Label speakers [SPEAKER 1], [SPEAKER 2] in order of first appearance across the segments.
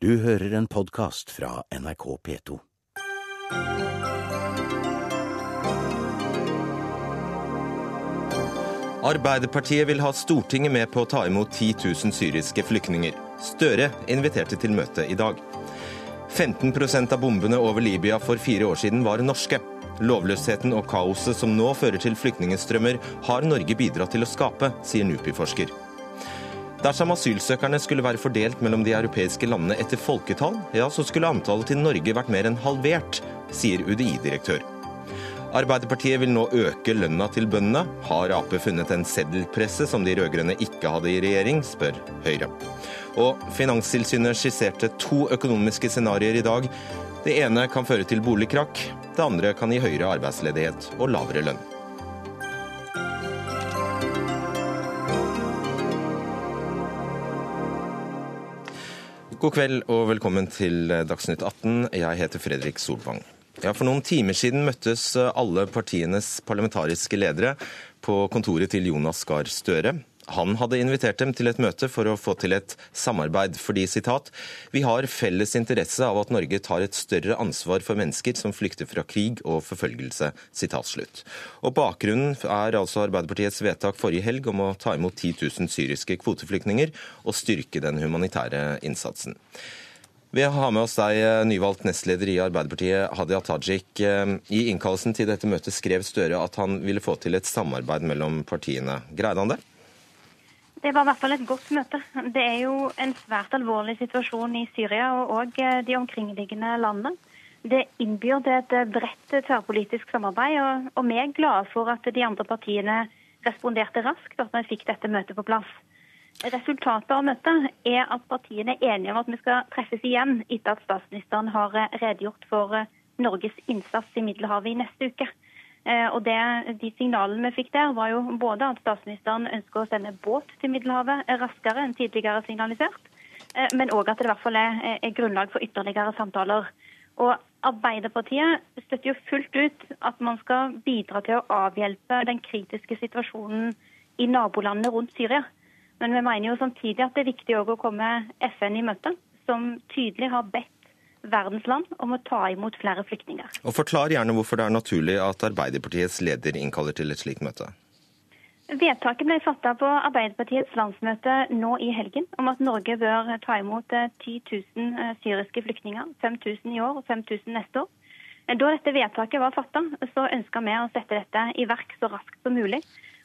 [SPEAKER 1] Du hører en podkast fra NRK P2.
[SPEAKER 2] Arbeiderpartiet vil ha Stortinget med på å ta imot 10 000 syriske flyktninger. Støre inviterte til møte i dag. 15% av bombene over Libya for fire år siden var norske. Lovløsheten og kaoset som nå fører til flyktningstrømmer, har Norge bidratt til å skape, sier NUPI-forsker. Dersom asylsøkerne skulle være fordelt mellom de europeiske landene etter folketall, ja, så skulle antallet til Norge vært mer enn halvert, sier UDI-direktør. Arbeiderpartiet vil nå øke lønna til bøndene. Har Ap funnet en seddelpresse som de rød-grønne ikke hadde i regjering, spør Høyre. Og Finanstilsynet skisserte to økonomiske scenarioer i dag. Det ene kan føre til boligkrakk, det andre kan gi høyere arbeidsledighet og lavere lønn. God kveld og velkommen til Dagsnytt 18. Jeg heter Fredrik Solvang. Ja, For noen timer siden møttes alle partienes parlamentariske ledere på kontoret til Jonas Gahr Støre. Han hadde invitert dem til et møte for å få til et samarbeid, fordi sitat, vi har felles interesse av at Norge tar et større ansvar for mennesker som flykter fra krig og forfølgelse. sitat slutt. Og Bakgrunnen er altså Arbeiderpartiets vedtak forrige helg om å ta imot 10 000 syriske kvoteflyktninger og styrke den humanitære innsatsen. Vi har med oss deg, nyvalgt nestleder i Arbeiderpartiet, Hadia Tajik. I innkallelsen til dette møtet skrev Støre at han ville få til et samarbeid mellom partiene. Greide han det?
[SPEAKER 3] Det var i hvert fall et godt møte. Det er jo en svært alvorlig situasjon i Syria og òg eh, de omkringliggende landene. Det innbyr til et eh, bredt tverrpolitisk samarbeid, og vi er glade for at de andre partiene responderte raskt, at vi fikk dette møtet på plass. Resultatet av møtet er at partiene er enige om at vi skal treffes igjen etter at statsministeren har eh, redegjort for Norges innsats i Middelhavet i neste uke. Eh, og det, De signalene vi fikk der, var jo både at statsministeren ønsker å sende båt til Middelhavet raskere enn tidligere signalisert, eh, men òg at det i hvert fall er, er grunnlag for ytterligere samtaler. Og Arbeiderpartiet støtter jo fullt ut at man skal bidra til å avhjelpe den kritiske situasjonen i nabolandene rundt Syria. Men vi mener jo samtidig at det er viktig å komme FN i møte, som tydelig har bedt verdens land om å ta imot flere flyktninger.
[SPEAKER 2] Og Forklar gjerne hvorfor det er naturlig at Arbeiderpartiets leder innkaller til et slikt møte.
[SPEAKER 3] Vedtaket ble fattet på Arbeiderpartiets landsmøte nå i helgen om at Norge bør ta imot 10 eh, 000 eh, syriske flyktninger. 5000 i år og 5000 neste år. Da dette vedtaket var fattet, så ønska vi å sette dette i verk så raskt som mulig.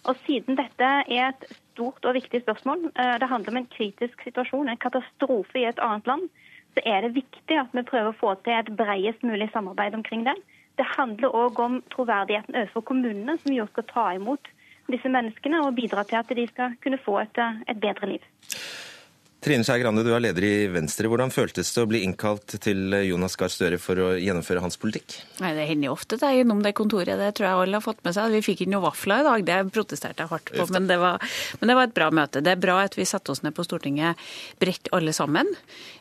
[SPEAKER 3] Og Siden dette er et stort og viktig spørsmål, eh, det handler om en kritisk situasjon, en katastrofe i et annet land, så er det viktig at vi prøver å få til et bredest mulig samarbeid omkring det. Det handler òg om troverdigheten overfor kommunene, som jo skal ta imot disse menneskene og bidra til at de skal kunne få et, et bedre liv.
[SPEAKER 2] Trine Skei Grande, du er leder i Venstre. Hvordan føltes det å bli innkalt til Jonas Gahr Støre for å gjennomføre hans politikk?
[SPEAKER 4] Nei, Det hender jo ofte det er innom det kontoret, det tror jeg alle har fått med seg. Vi fikk ikke noen vafler i dag, det protesterte jeg hardt på. Men det, var, men det, var, et bra møte. Det er bra at vi satte oss ned på Stortinget bredt alle sammen.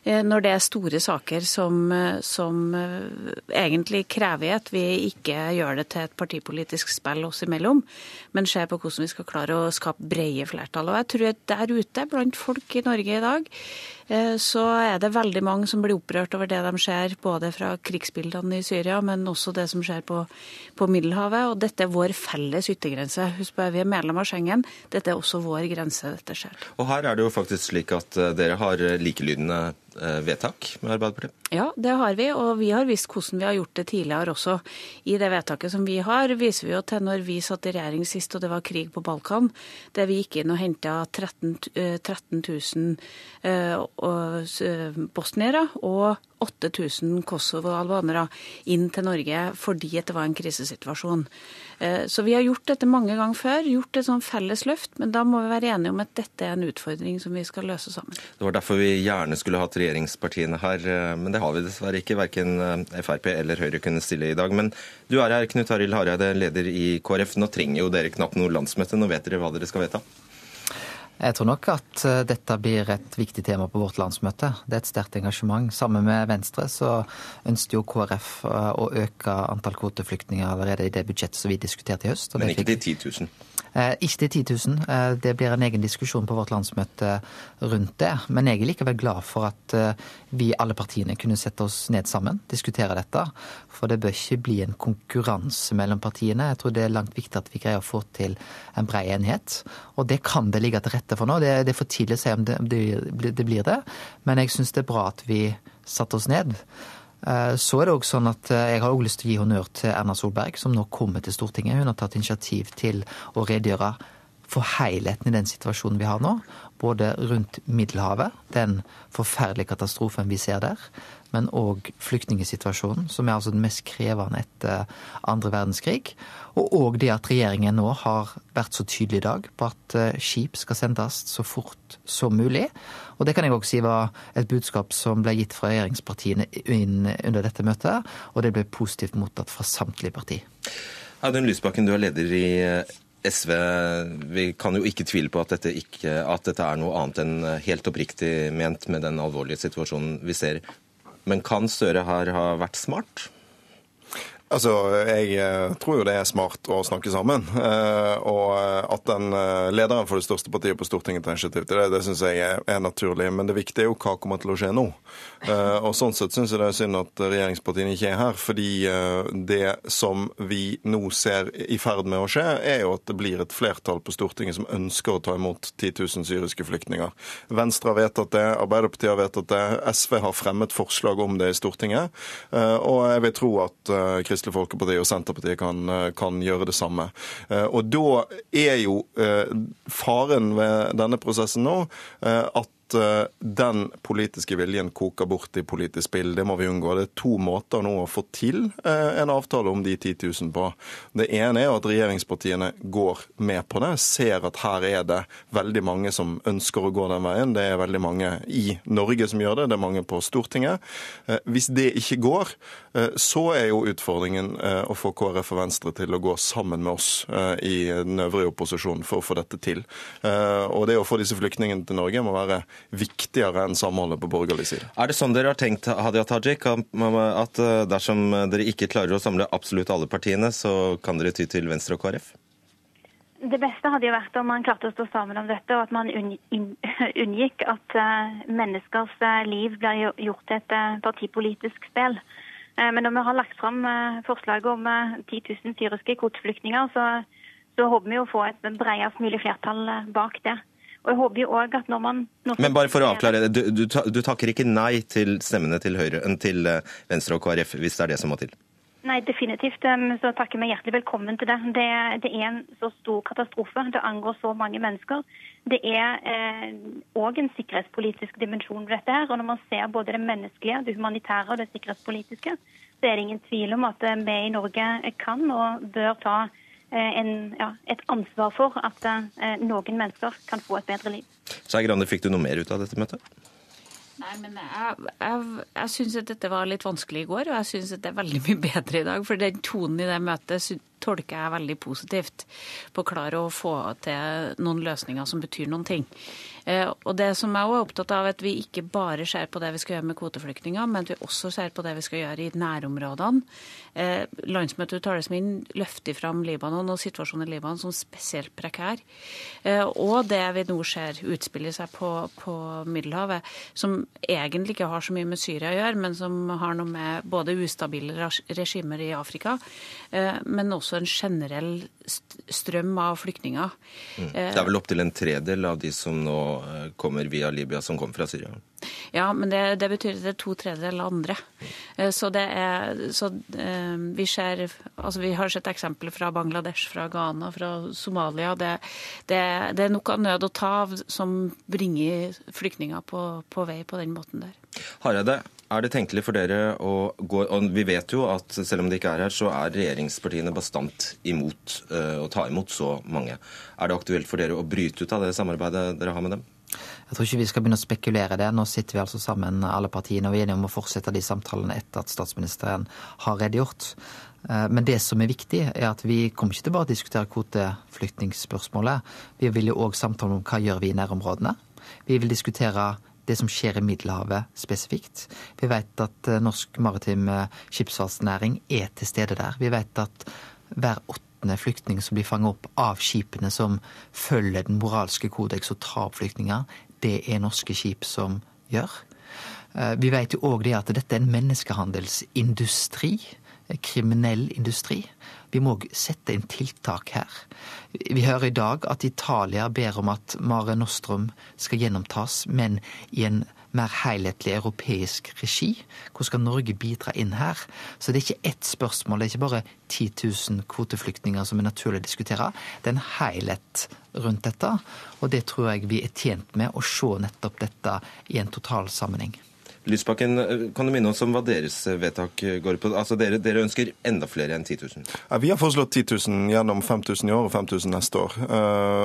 [SPEAKER 4] Eh, når det er store saker som, som eh, egentlig krever at vi ikke gjør det til et partipolitisk spill oss imellom, men ser på hvordan vi skal klare å skape brede flertall. Og jeg tror at der ute, blant folk i Norge i dag, dag, så er det veldig mange som blir opprørt over det de ser, både fra krigsbildene i Syria, men også det som skjer på, på Middelhavet. Og dette er vår felles yttergrense. Husk på, vi er medlem av Schengen. Dette er også vår grense dette skjer.
[SPEAKER 2] Og her er det jo faktisk slik at eh, dere har likelydende Eh, vedtak med Arbeiderpartiet?
[SPEAKER 4] Ja, det har vi, og vi har visst hvordan vi har gjort det tidligere også. I det vedtaket som vi har, viser vi jo til når vi satt i regjering sist og det var krig på Balkan, der vi gikk inn og henta 13, 13 000 uh, bosniere og 8000 kosovo-albanere inn til Norge fordi det var en krisesituasjon. Eh, så vi har gjort dette mange ganger før, gjort et sånn felles løft, men da må vi være enige om at dette er en utfordring som vi skal løse sammen.
[SPEAKER 2] Det var derfor vi gjerne skulle hatt regjeringspartiene her, eh, men det har vi dessverre ikke. Verken eh, Frp eller Høyre kunne stille i dag. Men du er her, Knut Arild Hareide, leder i KrF. Nå trenger jo dere knapt noe landsmøte, nå vet dere hva dere skal vedta?
[SPEAKER 5] Jeg tror nok at dette blir et viktig tema på vårt landsmøte. Det er et sterkt engasjement. Sammen med Venstre så ønsket jo KrF å øke antall kvoteflyktninger allerede i det budsjettet som vi diskuterte i høst.
[SPEAKER 2] Men ikke til 10 000?
[SPEAKER 5] Eh, ikke til 10 000. Eh, det blir en egen diskusjon på vårt landsmøte rundt det. Men jeg er likevel glad for at eh, vi alle partiene kunne sette oss ned sammen, diskutere dette. For det bør ikke bli en konkurranse mellom partiene. Jeg tror det er langt viktig at vi greier å få til en brei enighet. Og det kan det ligge til rette for nå. Det er for tidlig å si om det, det blir det. Men jeg syns det er bra at vi satte oss ned. Eh, så er det også sånn at eh, Jeg har også lyst til å gi honnør til Erna Solberg, som nå kommer til Stortinget. Hun har tatt initiativ til å redegjøre for helheten i den situasjonen vi har nå. Både rundt Middelhavet, den forferdelige katastrofen vi ser der, men òg flyktningsituasjonen, som er altså den mest krevende etter andre verdenskrig. Og òg det at regjeringen nå har vært så tydelig i dag på at eh, skip skal sendes så fort som mulig. Og det kan jeg òg si var et budskap som ble gitt fra regjeringspartiene under dette møtet, og det ble positivt mottatt fra samtlige parti.
[SPEAKER 2] Audun Lysbakken, du er leder i eh, SV. Vi kan jo ikke tvile på at dette, ikke, at dette er noe annet enn helt oppriktig ment med den alvorlige situasjonen vi ser. Men kan Støre her ha vært smart?
[SPEAKER 6] Altså, Jeg eh, tror jo det er smart å snakke sammen. Eh, og at den eh, lederen for det største partiet på Stortinget tar initiativ til det, det syns jeg er naturlig. Men det viktige er jo hva kommer til å skje nå. Og Sånn sett syns jeg det er synd at regjeringspartiene ikke er her. Fordi det som vi nå ser i ferd med å skje, er jo at det blir et flertall på Stortinget som ønsker å ta imot 10 000 syriske flyktninger. Venstre har vedtatt det, Arbeiderpartiet har vedtatt det, SV har fremmet forslag om det i Stortinget. Og jeg vil tro at Kristelig Kristelig Folkeparti og Senterpartiet kan, eh, kan, gjøre det samme. Eh, og da er jo eh, faren ved denne prosessen nå at den politiske viljen koker bort i politisk spill. Det må vi unngå. Det er to måter nå å få til en avtale om de 10 000 på. Det ene er at regjeringspartiene går med på det, ser at her er det veldig mange som ønsker å gå den veien. Det er veldig mange i Norge som gjør det, det er mange på Stortinget. Hvis det ikke går, så er jo utfordringen å få KrF og Venstre til å gå sammen med oss i den øvrige opposisjonen for å få dette til. Og det å få disse flyktningene til Norge må være viktigere enn samholdet på borgerlig side.
[SPEAKER 2] Er det sånn dere har tenkt Hadia Tajik, at eh, dersom dere ikke klarer å samle absolutt alle partiene, så kan dere ty til Venstre og KrF?
[SPEAKER 3] Det beste hadde jo vært om man klarte å stå sammen om dette, og at man unngikk at eh, menneskers eh, liv blir gjort til et partipolitisk spill. Men når vi har lagt fram forslaget om 10 000 syriske kvoteflyktninger, så, så håper vi å få et bredest mulig flertall bak det. Og jeg håper jo også at når man... Når
[SPEAKER 2] Men bare for å avklare det, du, du, du, takker ikke nei til stemmene til, Høyre, til eh, Venstre og KrF, hvis det er det som må til?
[SPEAKER 3] Nei, definitivt. Så takker vi hjertelig velkommen til det. det. det. er en så stor katastrofe. Det angår så mange mennesker. Det er òg eh, en sikkerhetspolitisk dimensjon ved dette. her, og Når man ser både det menneskelige, det humanitære og det sikkerhetspolitiske, så er det ingen tvil om at vi i Norge kan og bør ta Eh, en, ja, et ansvar for at eh, noen mennesker kan få et bedre liv.
[SPEAKER 2] Skei Grande, fikk du noe mer ut av dette møtet?
[SPEAKER 4] Nei, men jeg, jeg, jeg syns at dette var litt vanskelig i går, og jeg syns at det er veldig mye bedre i dag. For den tonen i det møtet tolker jeg veldig positivt. På å klare å få til noen løsninger som betyr noen ting. Eh, og det som jeg også er opptatt av, er at vi ikke bare ser på det vi skal gjøre med kvoteflyktninger, men at vi også ser på det vi skal gjøre i nærområdene. Eh, Landsmøteuttalelsen min løfter fram Libanon og situasjonen i Libanon som spesielt prekær. Eh, og det vi nå ser utspille seg på, på Middelhavet, som egentlig ikke har så mye med Syria å gjøre, men som har noe med både ustabile regimer i Afrika, men også en generell strøm av flyktninger.
[SPEAKER 2] Mm. Det er vel opptil en tredel av de som nå Eh, kommer via Libya, som kommer fra Syria.
[SPEAKER 4] Ja, men det, det betyr at det er to tredjedeler andre. Eh, så det er så eh, vi ser Altså vi har sett eksempler fra Bangladesh, fra Ghana, fra Somalia. Det, det, det er nok av nød å ta av som bringer flyktninger på, på vei på den måten der.
[SPEAKER 2] Hareide, er det tenkelig for dere å gå og Vi vet jo at selv om det ikke er her, så er regjeringspartiene bastant imot uh, å ta imot så mange. Er det aktuelt for dere å bryte ut av det samarbeidet dere har med dem?
[SPEAKER 5] Jeg tror ikke vi skal begynne å spekulere det. Nå sitter vi altså sammen alle partiene og er enige om å fortsette de samtalene etter at statsministeren har redegjort. Eh, men det som er viktig, er at vi kommer ikke til bare å diskutere kvoteflyktningspørsmålet. Vi vil jo òg samtale om hva gjør vi i nærområdene. Vi vil diskutere det som skjer i Middelhavet spesifikt. Vi vet at eh, norsk maritim eh, skipsfartsnæring er til stede der. Vi vet at hver åttende flyktning som blir fanget opp av skipene som følger den moralske kodeks og tar opp flyktninger, det er norske skip som gjør. Eh, vi vet jo òg det at dette er en menneskehandelsindustri. Kriminell industri. Vi må sette inn tiltak her. Vi hører i dag at Italia ber om at Mare Nostrum skal gjennomtas, men i en mer helhetlig europeisk regi. Hvor skal Norge bidra inn her? Så det er ikke ett spørsmål. Det er ikke bare 10 000 kvoteflyktninger som er naturlig å diskutere. Det er en helhet rundt dette, og det tror jeg vi er tjent med å se nettopp dette i en total.
[SPEAKER 2] Lysbakken, kan du minne oss om hva deres vedtak går på? Altså Dere, dere ønsker enda flere enn 10 000?
[SPEAKER 6] Ja, vi har foreslått 10 000 gjennom 5000 i år og 5000 neste år.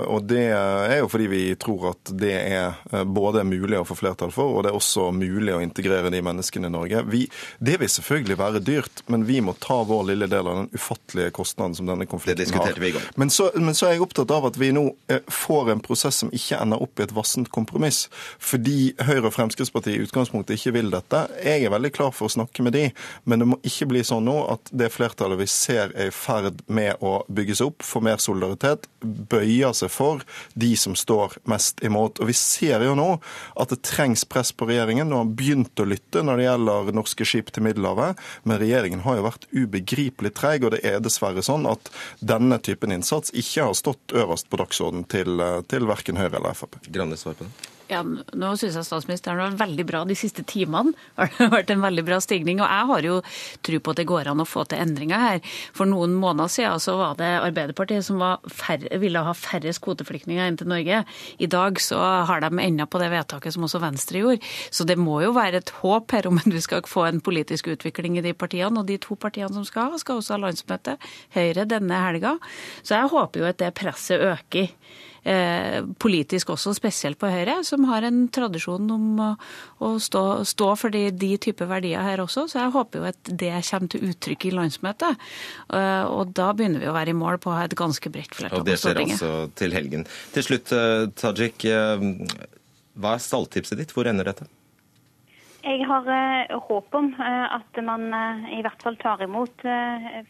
[SPEAKER 6] Og Det er jo fordi vi tror at det er både mulig å få flertall for, og det er også mulig å integrere de menneskene i Norge. Vi, det vil selvfølgelig være dyrt, men vi må ta vår lille del av den ufattelige kostnaden som denne konflikten har. Men så, men så er jeg opptatt av at vi nå får en prosess som ikke ender opp i et vassent kompromiss, fordi Høyre og Fremskrittspartiet i utgangspunktet ikke ikke vil dette. Jeg er veldig klar for å snakke med de, men det må ikke bli sånn nå at det flertallet vi ser er i ferd med å bygges opp for mer solidaritet, bøyer seg for de som står mest imot. Og Vi ser jo nå at det trengs press på regjeringen. Nå har begynt å lytte når det gjelder norske skip til Middelhavet, men regjeringen har jo vært ubegripelig treig, og det er dessverre sånn at denne typen innsats ikke har stått øverst på dagsordenen til, til verken Høyre eller Frp.
[SPEAKER 2] Grande svar på det.
[SPEAKER 4] Ja, nå syns jeg statsministeren har vært veldig bra de siste timene. har Det vært en veldig bra stigning. Og jeg har jo tro på at det går an å få til endringer her. For noen måneder siden så var det Arbeiderpartiet som færre, ville ha færrest kvoteflyktninger inn til Norge. I dag så har de enda på det vedtaket som også Venstre gjorde. Så det må jo være et håp her om vi skal få en politisk utvikling i de partiene. Og de to partiene som skal ha, skal også ha landsmøte. Høyre denne helga. Så jeg håper jo at det presset øker politisk også, spesielt på Høyre, som har en tradisjon om å, stå, stå, for de, de typer verdier her også. Så jeg håper jo at det kommer til uttrykk i landsmøtet. Eh, og da begynner vi å være i mål på å ha et ganske bredt flertall
[SPEAKER 2] på Stortinget. Og det skjer altså til helgen. Til slutt, eh, Tajik. Eh, hva er stalltipset ditt? Hvor ender dette?
[SPEAKER 3] Jeg har eh, håp om eh, at man eh, i hvert fall tar imot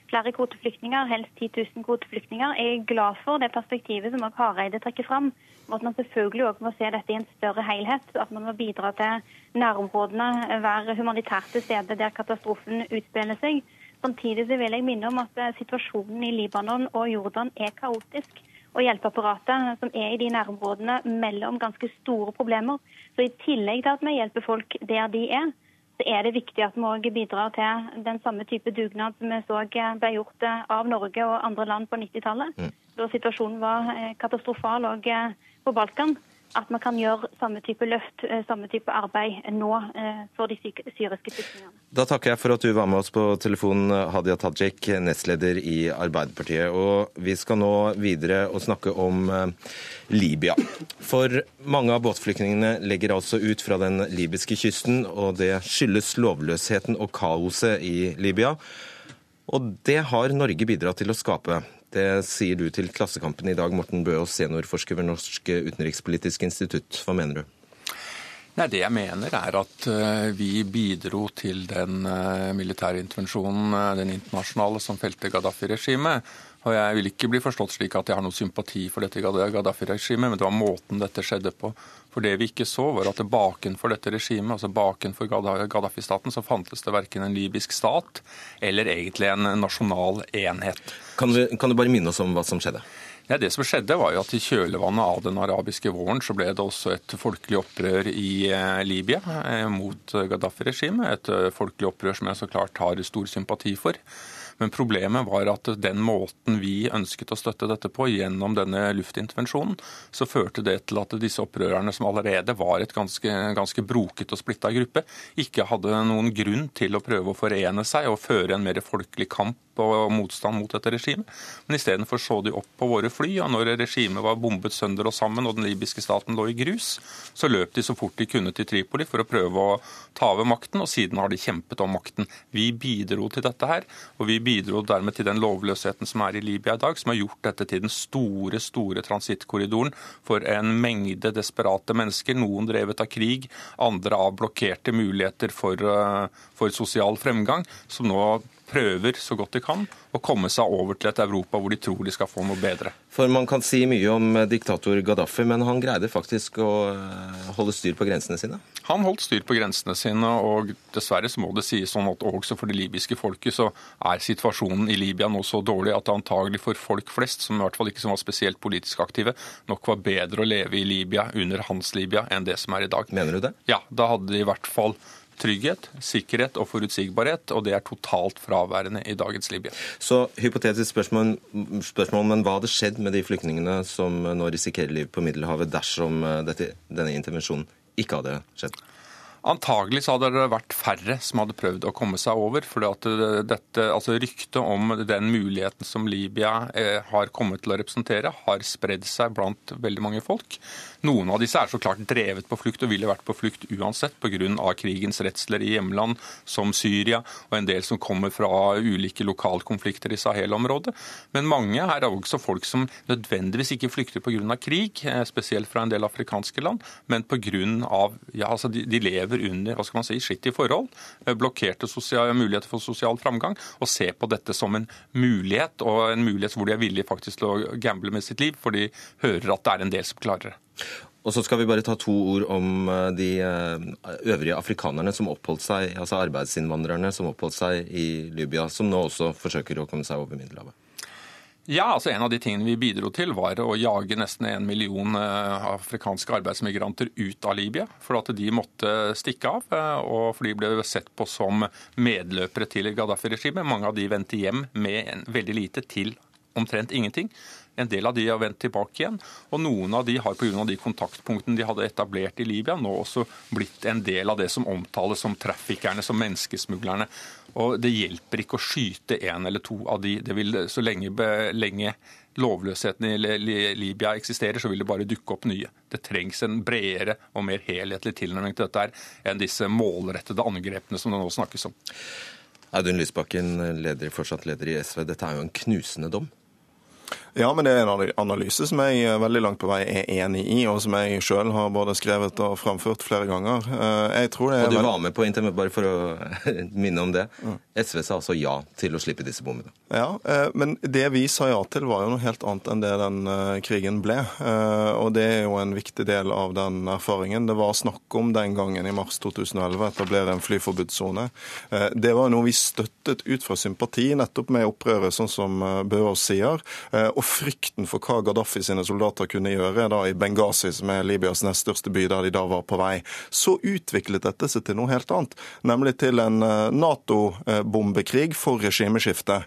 [SPEAKER 3] flere kvoteflyktninger, helst 10 000 kvoteflyktninger. Jeg er glad for det perspektivet som også Hareide trekker fram, at man selvfølgelig også må se dette i en større helhet. At man må bidra til nærområdene, være humanitært til stede der katastrofen utspiller seg. Samtidig vil jeg minne om at situasjonen i Libanon og Jordan er kaotisk og hjelpeapparatet som er i de nærområdene, mellom ganske store problemer. Så i tillegg til at vi hjelper folk der de er, så er det viktig at vi òg bidrar til den samme type dugnad som vi så ble gjort av Norge og andre land på 90-tallet. Mm. Da situasjonen var eh, katastrofal òg eh, på Balkan at man kan gjøre samme type løft, eh, samme type arbeid nå eh, for de syriske flyktningene.
[SPEAKER 2] Da takker jeg for at du var med oss på telefonen, Hadia Tajik, nestleder i Arbeiderpartiet. Og vi skal nå videre og snakke om eh, Libya. For mange av båtflyktningene legger altså ut fra den libyske kysten, og det skyldes lovløsheten og kaoset i Libya. Og det har Norge bidratt til å skape. Det sier du til Klassekampen i dag, Morten Bøås, seniorforsker ved Norsk utenrikspolitisk institutt. Hva mener du?
[SPEAKER 7] Nei, Det jeg mener er at eh, vi bidro til den eh, militære intervensjonen, eh, den internasjonale, som felte Gaddafi-regimet. Og Jeg vil ikke bli forstått slik at jeg har noe sympati for dette Gaddafi-regimet, men det var måten dette skjedde på. For det vi ikke så, var at bakenfor dette regimet, altså bakenfor Gaddafi-staten, så fantes det verken en libysk stat eller egentlig en nasjonal enhet.
[SPEAKER 2] Kan du, kan du bare minne oss om hva som skjedde?
[SPEAKER 7] Ja, det som skjedde var jo at I kjølvannet av den arabiske våren så ble det også et folkelig opprør i eh, Libya eh, mot Gaddafi-regimet. Et eh, folkelig opprør som jeg så klart har stor sympati for. Men problemet var at den måten vi ønsket å støtte dette på, gjennom denne luftintervensjonen, så førte det til at disse opprørerne, som allerede var et ganske, ganske broket og splitta gruppe, ikke hadde noen grunn til å prøve å forene seg og føre en mer folkelig kamp og motstand mot dette regimet. Men istedenfor så de opp på våre fly, og når regimet var bombet sønder og sammen og den libyske staten lå i grus, så løp de så fort de kunne til Tripoli for å prøve å ta over makten, og siden har de kjempet om makten. Vi bidro til dette her, og vi bidro dermed til den lovløsheten som er i Libya i dag, som har gjort dette til den store, store transittkorridoren for en mengde desperate mennesker. Noen drevet av krig, andre av blokkerte muligheter for, eh, for sosial fremgang, som nå prøver så godt de kan å komme seg over til et Europa hvor de tror de skal få noe bedre.
[SPEAKER 2] For Man kan si mye om eh, diktator Gaddafi, men han greide faktisk å eh, holde styr på grensene sine?
[SPEAKER 7] Han holdt styr på grensene sine, og dessverre så må det sies sånn at også for det libyske folket så er situasjonen i Libya nå så dårlig at det antagelig for folk flest, som i hvert fall ikke som var spesielt politisk aktive, nok var bedre å leve i Libya under hans Libya enn det som er i dag.
[SPEAKER 2] Mener du det?
[SPEAKER 7] Ja, da hadde de i hvert fall trygghet, sikkerhet og forutsigbarhet, og det er totalt fraværende i dagens Libya.
[SPEAKER 2] Så hypotetisk spørsmål, spørsmål, men hva hadde skjedd med de flyktningene som nå risikerer liv på Middelhavet dersom eh, dette, denne intervensjonen ikke hadde skjedd?
[SPEAKER 7] Antagelig så hadde det vært færre som hadde prøvd å komme seg over. for dette, altså Ryktet om den muligheten som Libya eh, har kommet til å representere, har spredd seg blant veldig mange folk. Noen av disse er så klart drevet på flukt og ville vært på flukt uansett pga. krigens redsler i hjemland som Syria, og en del som kommer fra ulike lokalkonflikter i Sahel-området. Men mange er også folk som nødvendigvis ikke flykter pga. krig, eh, spesielt fra en del afrikanske land, men pga. Ja, altså de, de lever under hva skal man si, skittige forhold, eh, blokkerte sosial, muligheter for sosial framgang, og ser på dette som en mulighet, og en mulighet hvor de er villige faktisk til å gamble med sitt liv, for de hører at det er en del som klarer det.
[SPEAKER 2] Og så skal vi bare ta to ord om eh, de eh, øvrige afrikanerne som oppholdt seg, altså arbeidsinnvandrerne som oppholdt seg i Libya, som nå også forsøker å komme seg over Middelhavet.
[SPEAKER 7] Ja, altså En av de tingene vi bidro til, var å jage nesten en million eh, afrikanske arbeidsmigranter ut av Libya. For at de måtte stikke av, og for de ble sett på som medløpere til Gaddafi-regimet. Mange av de vendte hjem med veldig lite til omtrent ingenting. En del av de har vendt tilbake igjen, og noen av de har pga. de kontaktpunktene de hadde etablert i Libya, nå også blitt en del av det som omtales som traffickerne, som menneskesmuglerne. Og Det hjelper ikke å skyte en eller to av de. Det vil, så lenge, lenge lovløsheten i Libya eksisterer, så vil det bare dukke opp nye. Det trengs en bredere og mer helhetlig tilnærming til dette her, enn disse målrettede angrepene som det nå snakkes om.
[SPEAKER 2] Audun Lysbakken, leder, fortsatt leder i SV. Dette er jo en knusende dom.
[SPEAKER 6] Ja, men det er en analyse som jeg eh, veldig langt på vei er enig i, og som jeg sjøl har både skrevet og framført flere ganger.
[SPEAKER 2] Eh, jeg tror det er... Og du var med på intervjuet, bare for å minne om det. SV sa altså ja til å slippe disse bommene.
[SPEAKER 6] Ja, eh, men det vi sa ja til, var jo noe helt annet enn det den krigen ble. Og det er jo en viktig del av den erfaringen. Det var snakk om den gangen i mars 2011 å etablere en flyforbudssone. Det var noe vi støttet ut fra sympati nettopp med opprøret, sånn som Bøås sier. Og frykten for hva Gaddafi sine soldater kunne gjøre da i Benghazi, som er Libyas nest største by, der de da var på vei, så utviklet dette seg til noe helt annet. Nemlig til en eh, Nato-bombekrig for regimeskifte.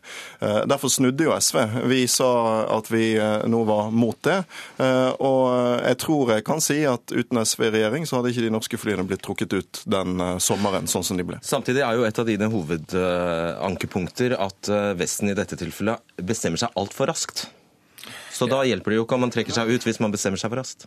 [SPEAKER 6] Eh, derfor snudde jo SV. Vi sa at vi eh, nå var mot det. Og jeg tror jeg kan si at uten SV i regjering, så hadde ikke de norske flyene blitt trukket ut den sommeren sånn som de ble.
[SPEAKER 2] Samtidig er jo et av dine hovedankepunkter at Vesten i dette tilfellet bestemmer seg altfor raskt. Så da hjelper det jo ikke om man trekker seg ut hvis man bestemmer seg for raskt.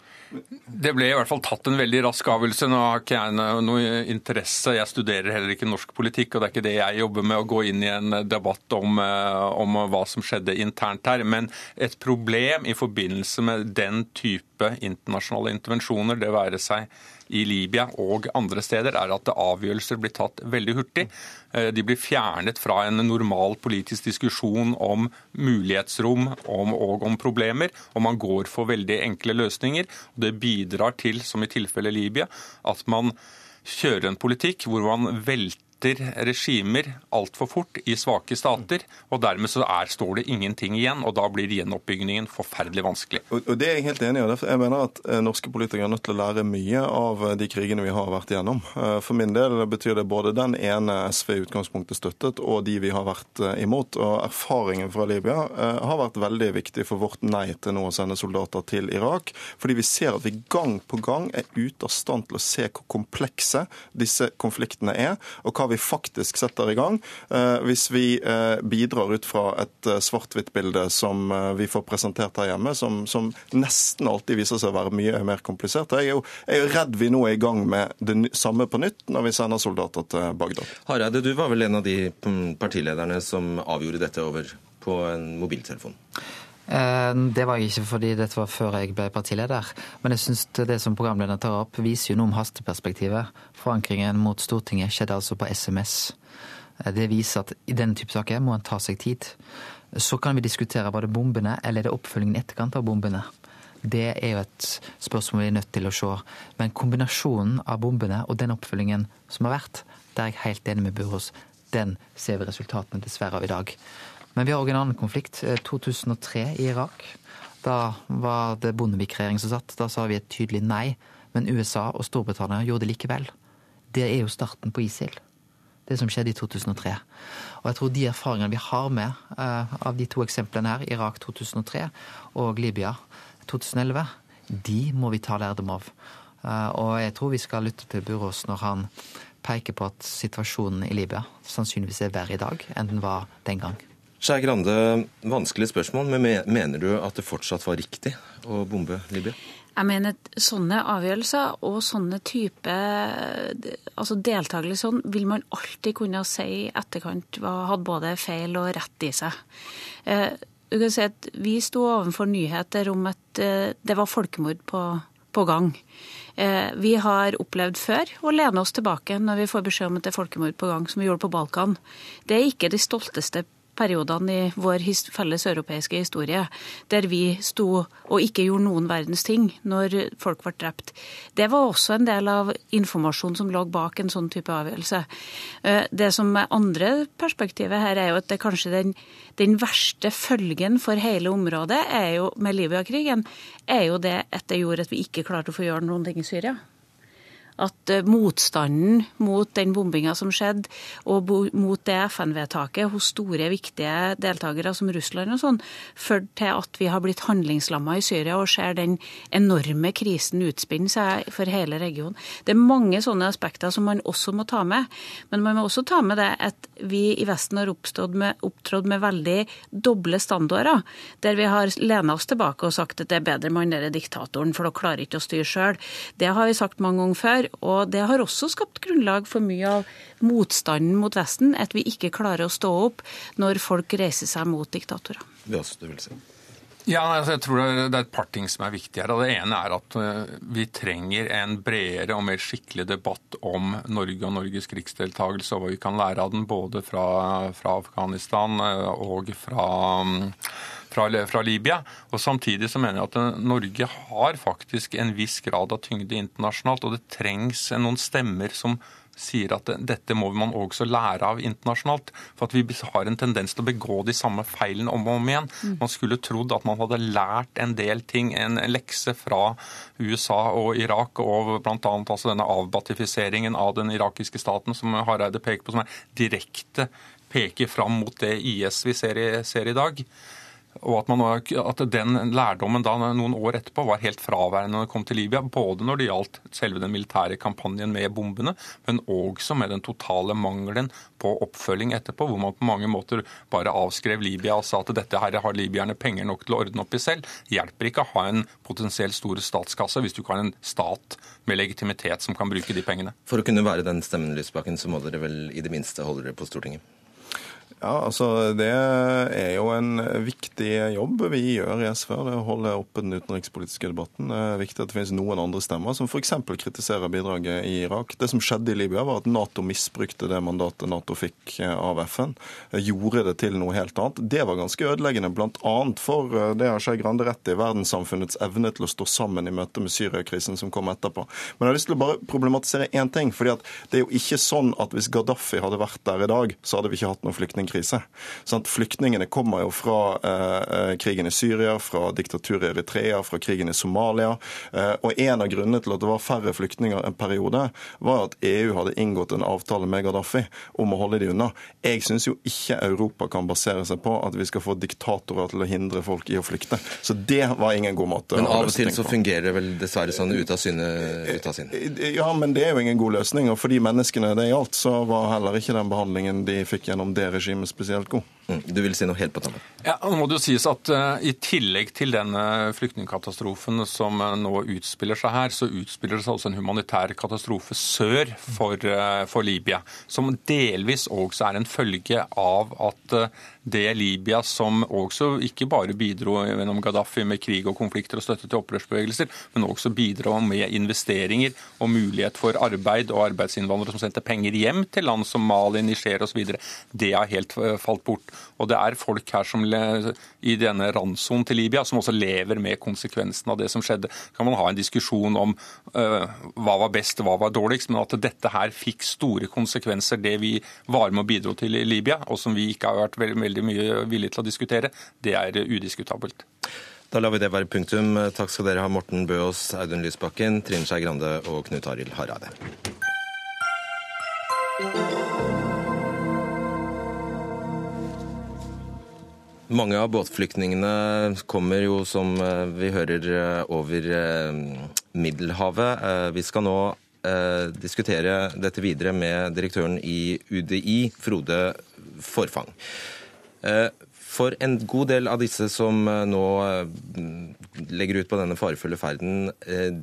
[SPEAKER 7] Det ble i hvert fall tatt en veldig rask avgjørelse. Nå har ikke jeg noe interesse, jeg studerer heller ikke norsk politikk, og det er ikke det jeg jobber med å gå inn i en debatt om, eh, om hva som skjedde internt her. Men et problem i forbindelse med den type internasjonale intervensjoner, det være seg i Libya og andre steder, er at avgjørelser blir tatt veldig hurtig. Eh, de blir fjernet fra en normal politisk diskusjon om mulighetsrom om, og om problemer, og man går for veldig enkle løsninger. Det bidrar til, som i tilfellet Libya, at man kjører en politikk hvor man velter etter regimer altfor fort i svake stater. og Dermed så er, står det ingenting igjen, og da blir gjenoppbyggingen forferdelig vanskelig.
[SPEAKER 6] Og, og Det er jeg helt enig i. Jeg mener at eh, norske politikere er nødt til å lære mye av eh, de krigene vi har vært igjennom. Eh, for min del betyr det både den ene SV i utgangspunktet støttet, og de vi har vært imot. Og Erfaringen fra Libya har vært veldig viktig for vårt nei til nå å sende soldater til Irak. Fordi vi ser at vi gang på gang er ute av stand til å se hvor komplekse disse konfliktene er, og hva vi vi faktisk setter i gang, eh, hvis vi eh, bidrar ut fra et eh, svart-hvitt-bilde som vi får presentert her hjemme, som, som, nesten alltid viser seg å være mye mer komplisert. Jeg er, jo, jeg er redd vi nå er i gang med det samme på nytt når vi sender soldater til Bagdad.
[SPEAKER 2] Hareide, du var vel en av de mm, partilederne som avgjorde dette over på en mobiltelefon?
[SPEAKER 5] Det var jeg ikke fordi dette var før jeg ble partileder. Men jeg syns det som programlederen tar opp, viser jo noe om hasteperspektivet. Forankringen mot Stortinget skjedde altså på SMS. Det viser at i denne type saker må en ta seg tid. Så kan vi diskutere var det bombene eller er det oppfølgingen i etterkant av bombene. Det er jo et spørsmål vi er nødt til å se. Men kombinasjonen av bombene og den oppfølgingen som har vært, der er jeg helt enig med Burås. Den ser vi resultatene dessverre av i dag. Men vi har òg en annen konflikt. 2003 i Irak. Da var det Bondevik-regjeringen som satt. Da sa vi et tydelig nei. Men USA og Storbritannia gjorde det likevel. Det er jo starten på ISIL. Det som skjedde i 2003. Og jeg tror de erfaringene vi har med uh, av de to eksemplene her, Irak 2003 og Libya 2011, de må vi ta lærdom av. Uh, og jeg tror vi skal lytte til Burås når han peker på at situasjonen i Libya sannsynligvis er verre i dag enn den var den gang.
[SPEAKER 2] Skei Grande, vanskelig spørsmål, men mener du at det fortsatt var riktig å bombe Libya?
[SPEAKER 4] Jeg mener at sånne avgjørelser og sånne type altså deltakelse sånn, vil man alltid kunne si i etterkant hadde både feil og rett i seg. Eh, du kan si at Vi sto overfor nyheter om at eh, det var folkemord på, på gang. Eh, vi har opplevd før å lene oss tilbake når vi får beskjed om at det er folkemord på gang, som vi gjorde på Balkan. Det er ikke de stolteste periodene i vår felles europeiske historie der vi sto og ikke gjorde noen verdens ting når folk ble drept. Det var også en del av informasjonen som lå bak en sånn type avgjørelse. Eh, det som er andre perspektivet her, er jo at det kanskje den, den verste følgen for hele området jo, med Libya-krigen, er jo det at det gjorde at vi ikke klarte å få gjøre noen ting i Syria at eh, motstanden mot den bombinga som skjedde, og mot det FN-vedtaket hos store, viktige deltakere som Russland og sånn, førte til at vi har blitt handlingslamma i Syria og ser den enorme krisen utspinne seg for hele regionen. Det er mange sånne aspekter som man også må ta med. Men man må også ta med det at vi i Vesten har med, opptrådt med veldig doble standarder, der vi har lena oss tilbake og sagt at det er bedre med han derre diktatoren, for da klarer ikke å styre sjøl. Det har vi sagt mange ganger før gjør. Og det har også skapt grunnlag for mye av motstanden mot Vesten, at vi ikke klarer å stå opp når folk reiser seg mot diktatorer.
[SPEAKER 2] Det også du vil si.
[SPEAKER 7] Ja, altså, jeg tror Det er et par ting som er viktig her. Det ene er at eh, vi trenger en bredere og mer skikkelig debatt om Norge og Norges krigsdeltakelse, og hva vi kan lære av den, både fra, fra Afghanistan eh, og fra mm, fra, fra, Libya. Og Samtidig så mener jeg at eh, Norge har faktisk en viss grad av tyngde internasjonalt, og det trengs noen stemmer som sier at dette må man også lære av internasjonalt. For at vi har en tendens til å begå de samme feilene om og om igjen. Mm. Man skulle trodd at man hadde lært en del ting, en lekse fra USA og Irak, og bl.a. Altså denne avbatifiseringen av den irakiske staten som Hareide peker på, som er direkte peker fram mot det IS vi ser i, ser i dag. Og at, man, at, den lærdommen da noen år etterpå var helt fraværende når det kom til Libya. Både når det gjaldt selve den militære kampanjen med bombene, men også med den totale mangelen på oppfølging etterpå, hvor man på mange måter bare avskrev Libya og sa at dette her har libyerne penger nok til å ordne opp i selv. Hjelper ikke å ha en potensielt stor statskasse hvis du ikke har en stat med legitimitet som kan bruke de pengene.
[SPEAKER 2] For å kunne være den stemmen, Lysbakken, så må dere vel i det minste holde dere på Stortinget?
[SPEAKER 6] Ja, altså Det er jo en viktig jobb vi gjør i SV. Det å holde oppe den utenrikspolitiske debatten. Det er viktig at det finnes noen andre stemmer som f.eks. kritiserer bidraget i Irak. Det som skjedde i Libya, var at Nato misbrukte det mandatet Nato fikk eh, av FN. Gjorde det til noe helt annet. Det var ganske ødeleggende, bl.a. for eh, det har Skei Grande rett i, verdenssamfunnets evne til å stå sammen i møte med Syriakrisen som kom etterpå. Men jeg har lyst til å bare problematisere én ting. fordi at det er jo ikke sånn at hvis Gaddafi hadde vært der i dag, så hadde vi ikke hatt noen flyktningkrise krise. Sånn flyktningene kommer jo fra eh, eh, krigen i Syria, fra diktaturet i Eritrea, fra krigen i Somalia. Eh, og en av grunnene til at det var færre flyktninger en periode, var at EU hadde inngått en avtale med Gaddafi om å holde de unna. Jeg syns jo ikke Europa kan basere seg på at vi skal få diktatorer til å hindre folk i å flykte. Så det var ingen god måte
[SPEAKER 2] Men av og til så fungerer det vel dessverre sånn ut av syne, ut av sinn?
[SPEAKER 6] Ja, men det er jo ingen god løsning. Og for de menneskene det gjaldt, så var heller ikke den behandlingen de fikk gjennom det regimet spesielt god.
[SPEAKER 2] Mm. Du vil si noe helt på tampen?
[SPEAKER 7] Ja, nå må det jo sies at uh, I tillegg til denne flyktningkatastrofen som uh, nå utspiller seg her, så utspiller det seg også en humanitær katastrofe sør for, uh, for Libya. Som delvis også er en følge av at det Libya som også ikke bare bidro gjennom Gaddafi med krig og konflikter og støtte til opprørsbevegelser, men også bidro med investeringer og mulighet for arbeid og arbeidsinnvandrere som sendte penger hjem til land som Mali, Niger osv. Det har helt falt bort. Og det er folk her som i denne randsonen til Libya som også lever med konsekvensen av det som skjedde. Kan man ha en diskusjon om uh, hva var best, hva var dårligst, men at dette her fikk store konsekvenser, det vi var med og bidro til i Libya, og som vi ikke har vært veldig, veldig mye villige til å diskutere, det er udiskutabelt.
[SPEAKER 2] Da lar vi det være punktum. Takk skal dere ha, Morten Bøås, Audun Lysbakken, Trine Skei Grande og Knut Arild Hareide. Mange av båtflyktningene kommer jo, som eh, vi hører, eh, over eh, Middelhavet. Vi skal nå diskutere dette videre med direktøren i UDI, Frode Forfang. For en god del av disse som nå legger ut på denne farefulle ferden,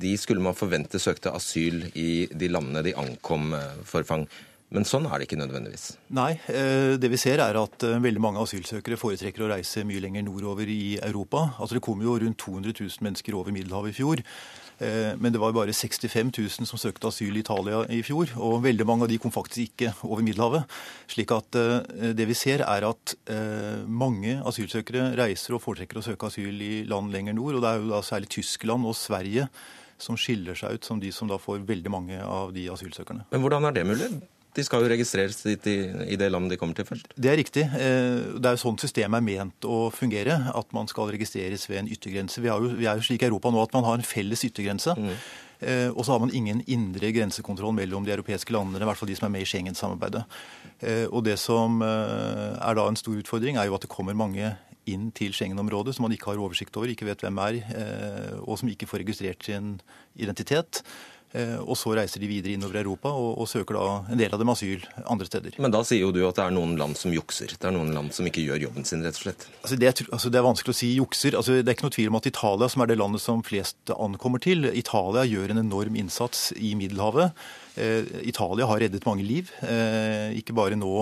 [SPEAKER 2] de skulle man forvente søkte asyl i de landene de ankom, Forfang. Men sånn er det ikke nødvendigvis.
[SPEAKER 8] Nei, det vi ser er at veldig mange asylsøkere foretrekker å reise mye lenger nordover i Europa. Altså Det kom jo rundt 200 000 mennesker over Middelhavet i fjor. Eh, men det var bare 65 000 som søkte asyl i Italia i fjor, og veldig mange av de kom faktisk ikke over Middelhavet. Slik at eh, det vi ser er at eh, mange asylsøkere reiser og foretrekker å søke asyl i land lenger nord, og det er jo da særlig Tyskland og Sverige som skiller seg ut som de som da får veldig mange av de asylsøkerne.
[SPEAKER 2] Men hvordan er det mulig? De skal jo registreres i det landet de kommer til først.
[SPEAKER 8] Det er riktig. Eh, det er jo sånn systemet er ment å fungere. At man skal registreres ved en yttergrense. Vi er jo, vi er jo slik i Europa nå at man har en felles yttergrense. Mm. Eh, og så har man ingen indre grensekontroll mellom de europeiske landene, i hvert fall de som er med i Schengen-samarbeidet. Eh, og det som er da en stor utfordring, er jo at det kommer mange inn til Schengen-området som man ikke har oversikt over, ikke vet hvem er, og som ikke får registrert sin identitet. Eh, og så reiser de videre innover Europa og, og, søker da en del av dem asyl andre steder.
[SPEAKER 2] Men da sier jo du at det er noen land som jukser. Det er noen land som ikke gjør jobben sin, rett og slett.
[SPEAKER 8] Altså det, altså det, er vanskelig å si jukser. Altså det er ikke noe tvil om at Italia, som er det landet som flest ankommer til, Italia gjør en enorm innsats i Middelhavet. Eh, Italia har reddet mange liv, eh, ikke bare nå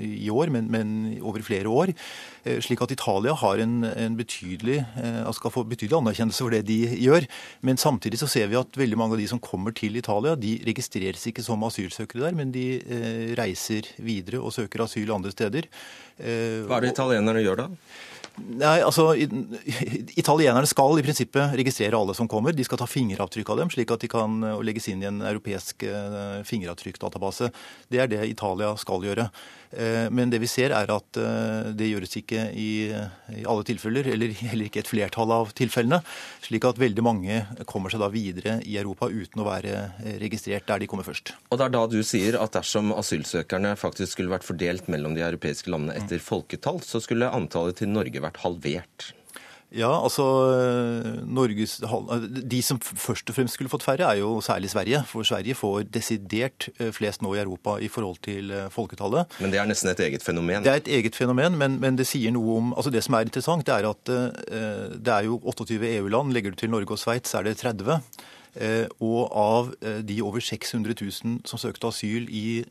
[SPEAKER 8] i år, men, men over flere år. Slik at Italia har en, en betydelig, altså skal få betydelig anerkjennelse for det de gjør. Men samtidig så ser vi at veldig mange av de som kommer til Italia, de registreres ikke som asylsøkere der, men de reiser videre og søker asyl andre steder.
[SPEAKER 2] Hva er det italienerne gjør da?
[SPEAKER 8] Nei, altså, Italienerne skal i prinsippet registrere alle som kommer. De skal ta fingeravtrykk av dem, slik at de kan legges inn i en europeisk fingeravtrykkdatabase. Det er det Italia skal gjøre. Eh, men det vi ser er at eh, det gjøres ikke i, alle tilfeller, eller heller ikke et flertall av tilfellene. Slik at veldig mange kommer seg da videre i Europa uten å være eh, registrert der de kommer først.
[SPEAKER 2] Og det er da du sier at dersom asylsøkerne faktisk skulle vært fordelt mellom de europeiske landene etter folketall, så skulle antallet til Norge vært halvert?
[SPEAKER 8] Ja, altså Norges, De som først og fremst skulle fått færre, er jo særlig Sverige. For Sverige får desidert eh, flest nå i Europa i forhold til eh, folketallet.
[SPEAKER 2] Men det er nesten et eget fenomen?
[SPEAKER 8] Det er et eget fenomen, men, men det sier noe om altså Det som er interessant, det er at det er jo 28 EU-land. Legger du til Norge og Sveits, er det 30. Uh, og av de over 600 000 som søkte asyl i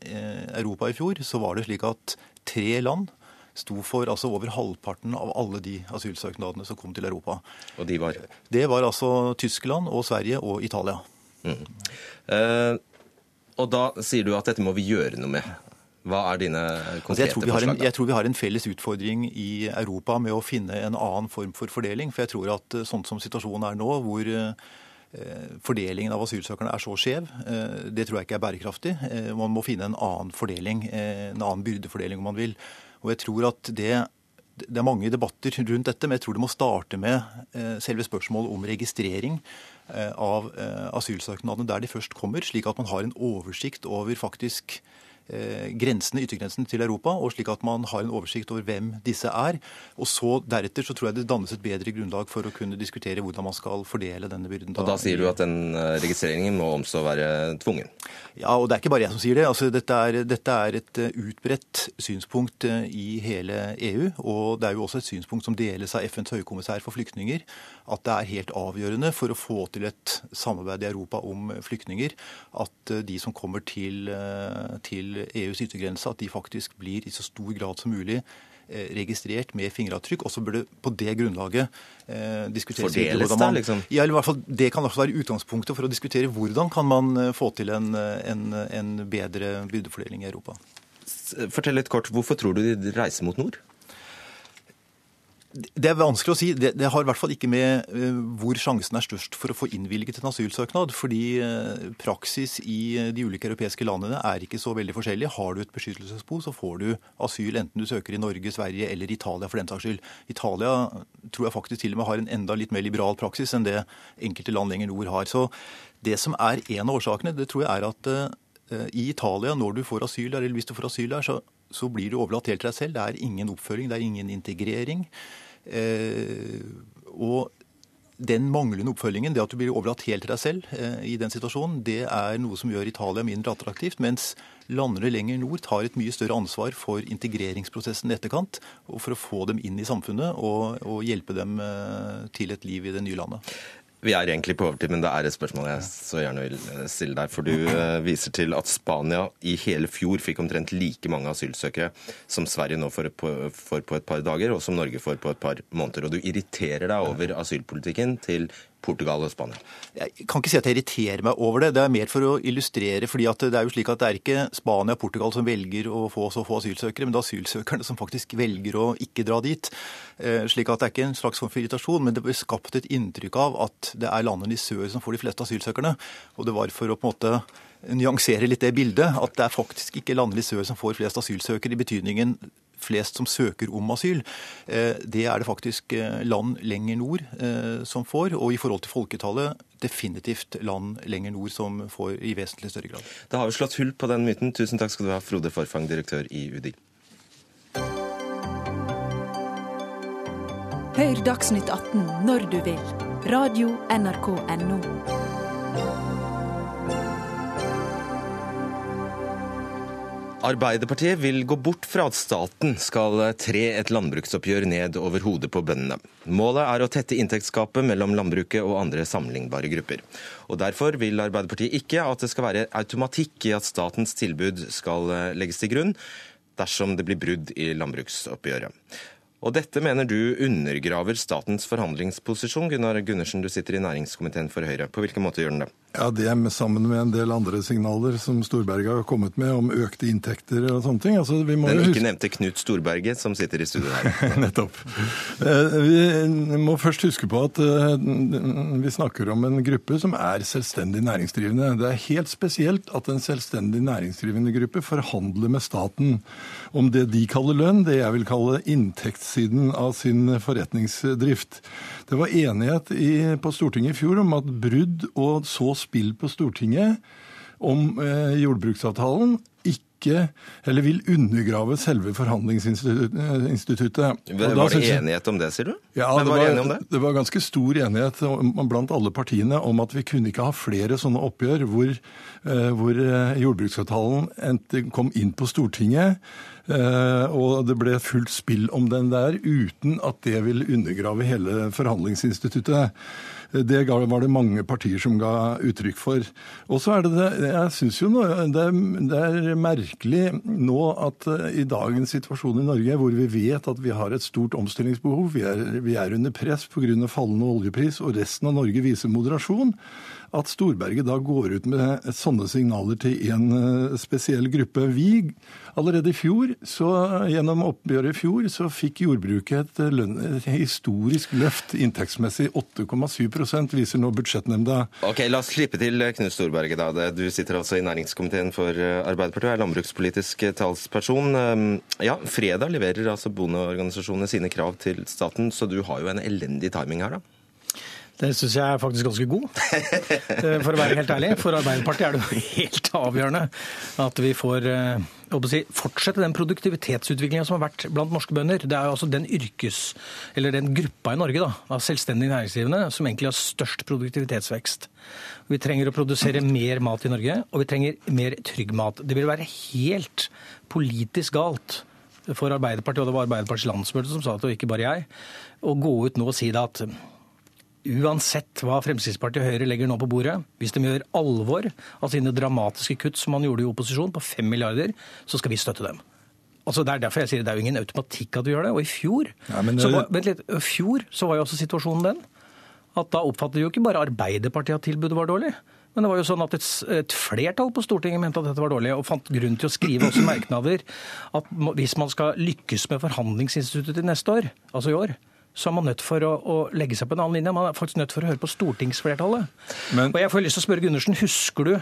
[SPEAKER 8] Europa i fjor, så var det slik at tre land sto for altså over halvparten av alle de asylsøknadene som kom til Europa.
[SPEAKER 2] Og de var?
[SPEAKER 8] Det var altså Tyskland og Sverige og Italia. Mm.
[SPEAKER 2] Eh, og da sier du at dette må vi gjøre noe med. Hva er dine konkrete altså
[SPEAKER 8] jeg forslag? En, jeg tror vi har en felles utfordring i Europa med å finne en annen form for fordeling. For jeg tror at eh, sånn som situasjonen er nå, hvor eh, fordelingen av asylsøkerne er så skjev, eh, det tror jeg ikke er bærekraftig. Man må finne en annen fordeling, en annen byrdefordeling om man vil. Og jeg tror at det, det er mange debatter rundt dette, men jeg tror det må starte med eh, selve spørsmålet om registrering eh, av eh, asylsøknadene der de først kommer, slik at man har en oversikt over faktisk grensene, yttergrensene til Europa, og slik at man har en oversikt over hvem disse er. Og så Deretter så tror jeg det dannes et bedre grunnlag for å kunne diskutere hvordan man skal fordele denne byrden.
[SPEAKER 2] Og da sier du at den eh, registreringen må også være tvungen?
[SPEAKER 8] Ja, og det er ikke bare jeg som sier det. Altså, dette, er, dette er et eh, utbredt synspunkt eh, i hele EU. Og det er jo også et synspunkt som deles av FNs høykommissær for flyktninger. At det er helt avgjørende for å få til et samarbeid i Europa om flyktninger at de som kommer til, til EUs yttergrense, at de faktisk blir i så stor grad som mulig registrert med fingeravtrykk. Og så bør det på det grunnlaget eh, diskuteres
[SPEAKER 2] Fordeles det, liksom?
[SPEAKER 8] Ja, eller i hvert fall Det kan også være utgangspunktet for å diskutere hvordan kan man få til en, en, en bedre byrdefordeling i Europa.
[SPEAKER 2] Fortell litt kort, Hvorfor tror du de reiser mot nord?
[SPEAKER 8] Det er vanskelig å si. Det, det, har i hvert fall ikke med uh, hvor sjansen er størst for å få innvilget en asylsøknad. Fordi uh, praksis i uh, de ulike europeiske landene er ikke så veldig forskjellig. Har du et beskyttelsesbehov, så får du asyl enten du søker i Norge, Sverige eller Italia for den saks skyld. Italia tror jeg faktisk til og med har en enda litt mer liberal praksis enn det enkelte land lenger nord har. Så det som er en av årsakene, det tror jeg er at i Italia, når du får asyl der, eller hvis du får asyl der, så så blir du overlatt helt til deg selv. Det er ingen oppfølging, det er ingen integrering. Eh, og den manglende oppfølgingen, det at du blir overlatt helt til deg selv eh, i den situasjonen, det er noe som gjør Italia mindre attraktivt. Mens landene lenger nord tar et mye større ansvar for integreringsprosessen i etterkant. Og for å få dem inn i samfunnet og, og hjelpe dem eh, til et liv i det nye landet.
[SPEAKER 2] Vi er egentlig på overtid, men det er et spørsmål jeg så gjerne vil eh, stille deg. For du eh, viser til at Spania i hele fjor fikk omtrent like mange asylsøkere som Sverige nå får på, et par dager, og som Norge får på et par måneder. Og du irriterer deg over asylpolitikken til Portugal og Spania?
[SPEAKER 8] Jeg kan ikke si at jeg irriterer meg over det. Det er mer for å illustrere. fordi det er jo slik at det er ikke Spania og Portugal som velger å få så få asylsøkere, men det er asylsøkerne som faktisk velger å ikke dra dit. Eh, slik at det er ikke en slags form for irritasjon, men det ble skapt et inntrykk av at det er landene i sør som får de fleste asylsøkerne. Og det var for å på en måte nyansere litt det bildet, at det er faktisk ikke landene i sør som får flest asylsøkere, i betydningen flest som søker om asyl. Eh, det er det faktisk eh, land lenger nord eh, som får, og i forhold til folketallet definitivt land lenger nord som får i vesentlig større grad.
[SPEAKER 2] Da har vi slått hull på den myten. Tusen takk skal du ha, Frode Forfang, direktør i UDI.
[SPEAKER 9] Hør Dagsnytt 18 når du vil. Radio NRK Radio.nrk.no.
[SPEAKER 2] Arbeiderpartiet vil gå bort fra at staten skal tre et landbruksoppgjør ned over hodet på bøndene. Målet er å tette inntektsgapet mellom landbruket og andre sammenlignbare grupper. Og Derfor vil Arbeiderpartiet ikke at det skal være automatikk i at statens tilbud skal legges til grunn dersom det blir brudd i landbruksoppgjøret. Og dette mener du undergraver statens forhandlingsposisjon, Gunnar Gundersen, du sitter i næringskomiteen for Høyre. På hvilken måte gjør den det?
[SPEAKER 10] Ja, Det er sammen med en del andre signaler som Storberget har kommet med om økte inntekter og sånne ting. Altså,
[SPEAKER 2] Den ikke huske... nevnte Knut Storberget, som sitter i studio her.
[SPEAKER 10] Nettopp. Eh, vi må først huske på at eh, vi snakker om en gruppe som er selvstendig næringsdrivende. Det er helt spesielt at en selvstendig næringsdrivende gruppe forhandler med staten om det de kaller lønn, det jeg vil kalle inntektssiden av sin forretningsdrift. Det var enighet i, på Stortinget i fjor om at brudd og så spill på Stortinget om eh, jordbruksavtalen ikke, eller vil undergrave selve forhandlingsinstituttet.
[SPEAKER 2] Var det enighet om det, sier du?
[SPEAKER 10] Ja, det var, var det? det var, ganske stor enighet blant alle partiene om at vi kunne ikke ha flere sånne oppgjør hvor, eh, hvor eh, jordbruksavtalen kom inn på Stortinget, eh, og det ble fullt spill om den der, uten at det vil undergrave hele forhandlingsinstituttet. Det var det mange partier som ga uttrykk for. Og så er det det Jeg syns jo det er, det er merkelig nå at eh, i dagens situasjon i Norge, hvor vi vet at vi har et stort omstillingsbehov, vi er, vi er under press pga. fallende oljepris, og resten av Norge viser moderasjon, at Storberget da går ut med sånne signaler til en eh, spesiell gruppe. Vi, allerede i fjor, så gjennom oppgjøret i fjor, så fikk jordbruket et, lønn, et historisk løft inntektsmessig. 8,7 viser nå budsjettnemnda.
[SPEAKER 2] Ok, La oss slippe til Knut Storberget. da. Du sitter altså i næringskomiteen for eh, Arbeiderpartiet og er landbrukspolitisk talsperson. Ehm, ja, Fredag leverer altså bondeorganisasjonene sine krav til staten, så du har jo en elendig timing her, da?
[SPEAKER 11] Det syns jeg er faktisk ganske god, eh, for å være helt ærlig. For Arbeiderpartiet er det helt avgjørende at vi får eh, si, fortsette den produktivitetsutviklinga som har vært blant norske bønder. Det er jo altså den yrkes, eller den gruppa i Norge da, av selvstendig næringsdrivende som egentlig har størst produktivitetsvekst. Vi trenger å produsere mer mat i Norge, og vi trenger mer trygg mat. Det vil være helt politisk galt for Arbeiderpartiet, og det var Arbeiderpartiets landsmøte som sa det, og ikke bare jeg, å gå ut nå og si det at uansett hva Fremskrittspartiet og Høyre legger nå på bordet, hvis de gjør alvor av sine dramatiske kutt som man gjorde i opposisjon, på 5 milliarder, så skal vi støtte dem. Altså Det er derfor jeg sier det er jo ingen automatikk at vi gjør det. Og i fjor, ja, men, så, var, vent litt, fjor så var jo også situasjonen den at da oppfattet jo ikke bare Arbeiderpartiet at tilbudet var dårlig. Men det var jo sånn at et, et, flertall på Stortinget mente at dette var dårlig, og fant grunn til å skrive også merknader at hvis man skal lykkes med forhandlingsinstituttet til neste år, altså i år, så er man nødt for å, å, legge seg på en annen linje. Man er faktisk nødt for å høre på stortingsflertallet. Men, og jeg får lyst til å spørre Gundersen, Husker du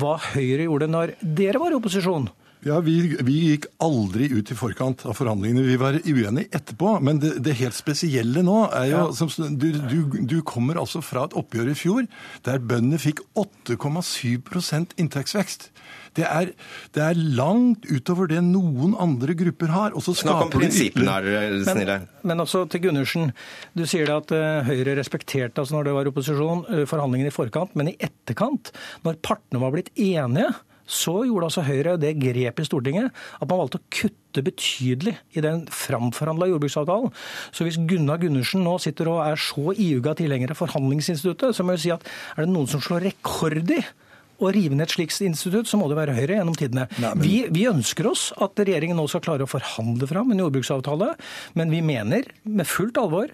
[SPEAKER 11] hva Høyre gjorde når dere var i opposisjon?
[SPEAKER 10] Ja, vi, vi, gikk aldri ut i forkant av forhandlingene. Vi var uenige etterpå. Men det, det helt spesielle nå er jo ja. som, du, du, du, kommer altså fra et oppgjør i fjor der bøndene fikk 8,7% inntektsvekst. Det er, det er, langt utover det noen andre grupper har.
[SPEAKER 2] Snakk om prinsippene her, snille.
[SPEAKER 11] Men, men også til Gundersen. Du sier det at uh, Høyre respekterte altså når det var opposisjon, uh, forhandlingene i forkant. Men i etterkant, når partene var blitt enige, så gjorde altså Høyre det grepet i Stortinget at man valgte å kutte betydelig i den framforhandla jordbruksavtalen. Så hvis Gunnar Gundersen nå sitter og er så iuga tilhenger av forhandlingsinstituttet, så må jeg si at er det noen som slår rekord i å rive ned et slikt institutt, så må det være Høyre gjennom tidene. Nei, men... vi, vi, ønsker oss at regjeringen nå skal klare å forhandle fram en jordbruksavtale, men vi mener med fullt alvor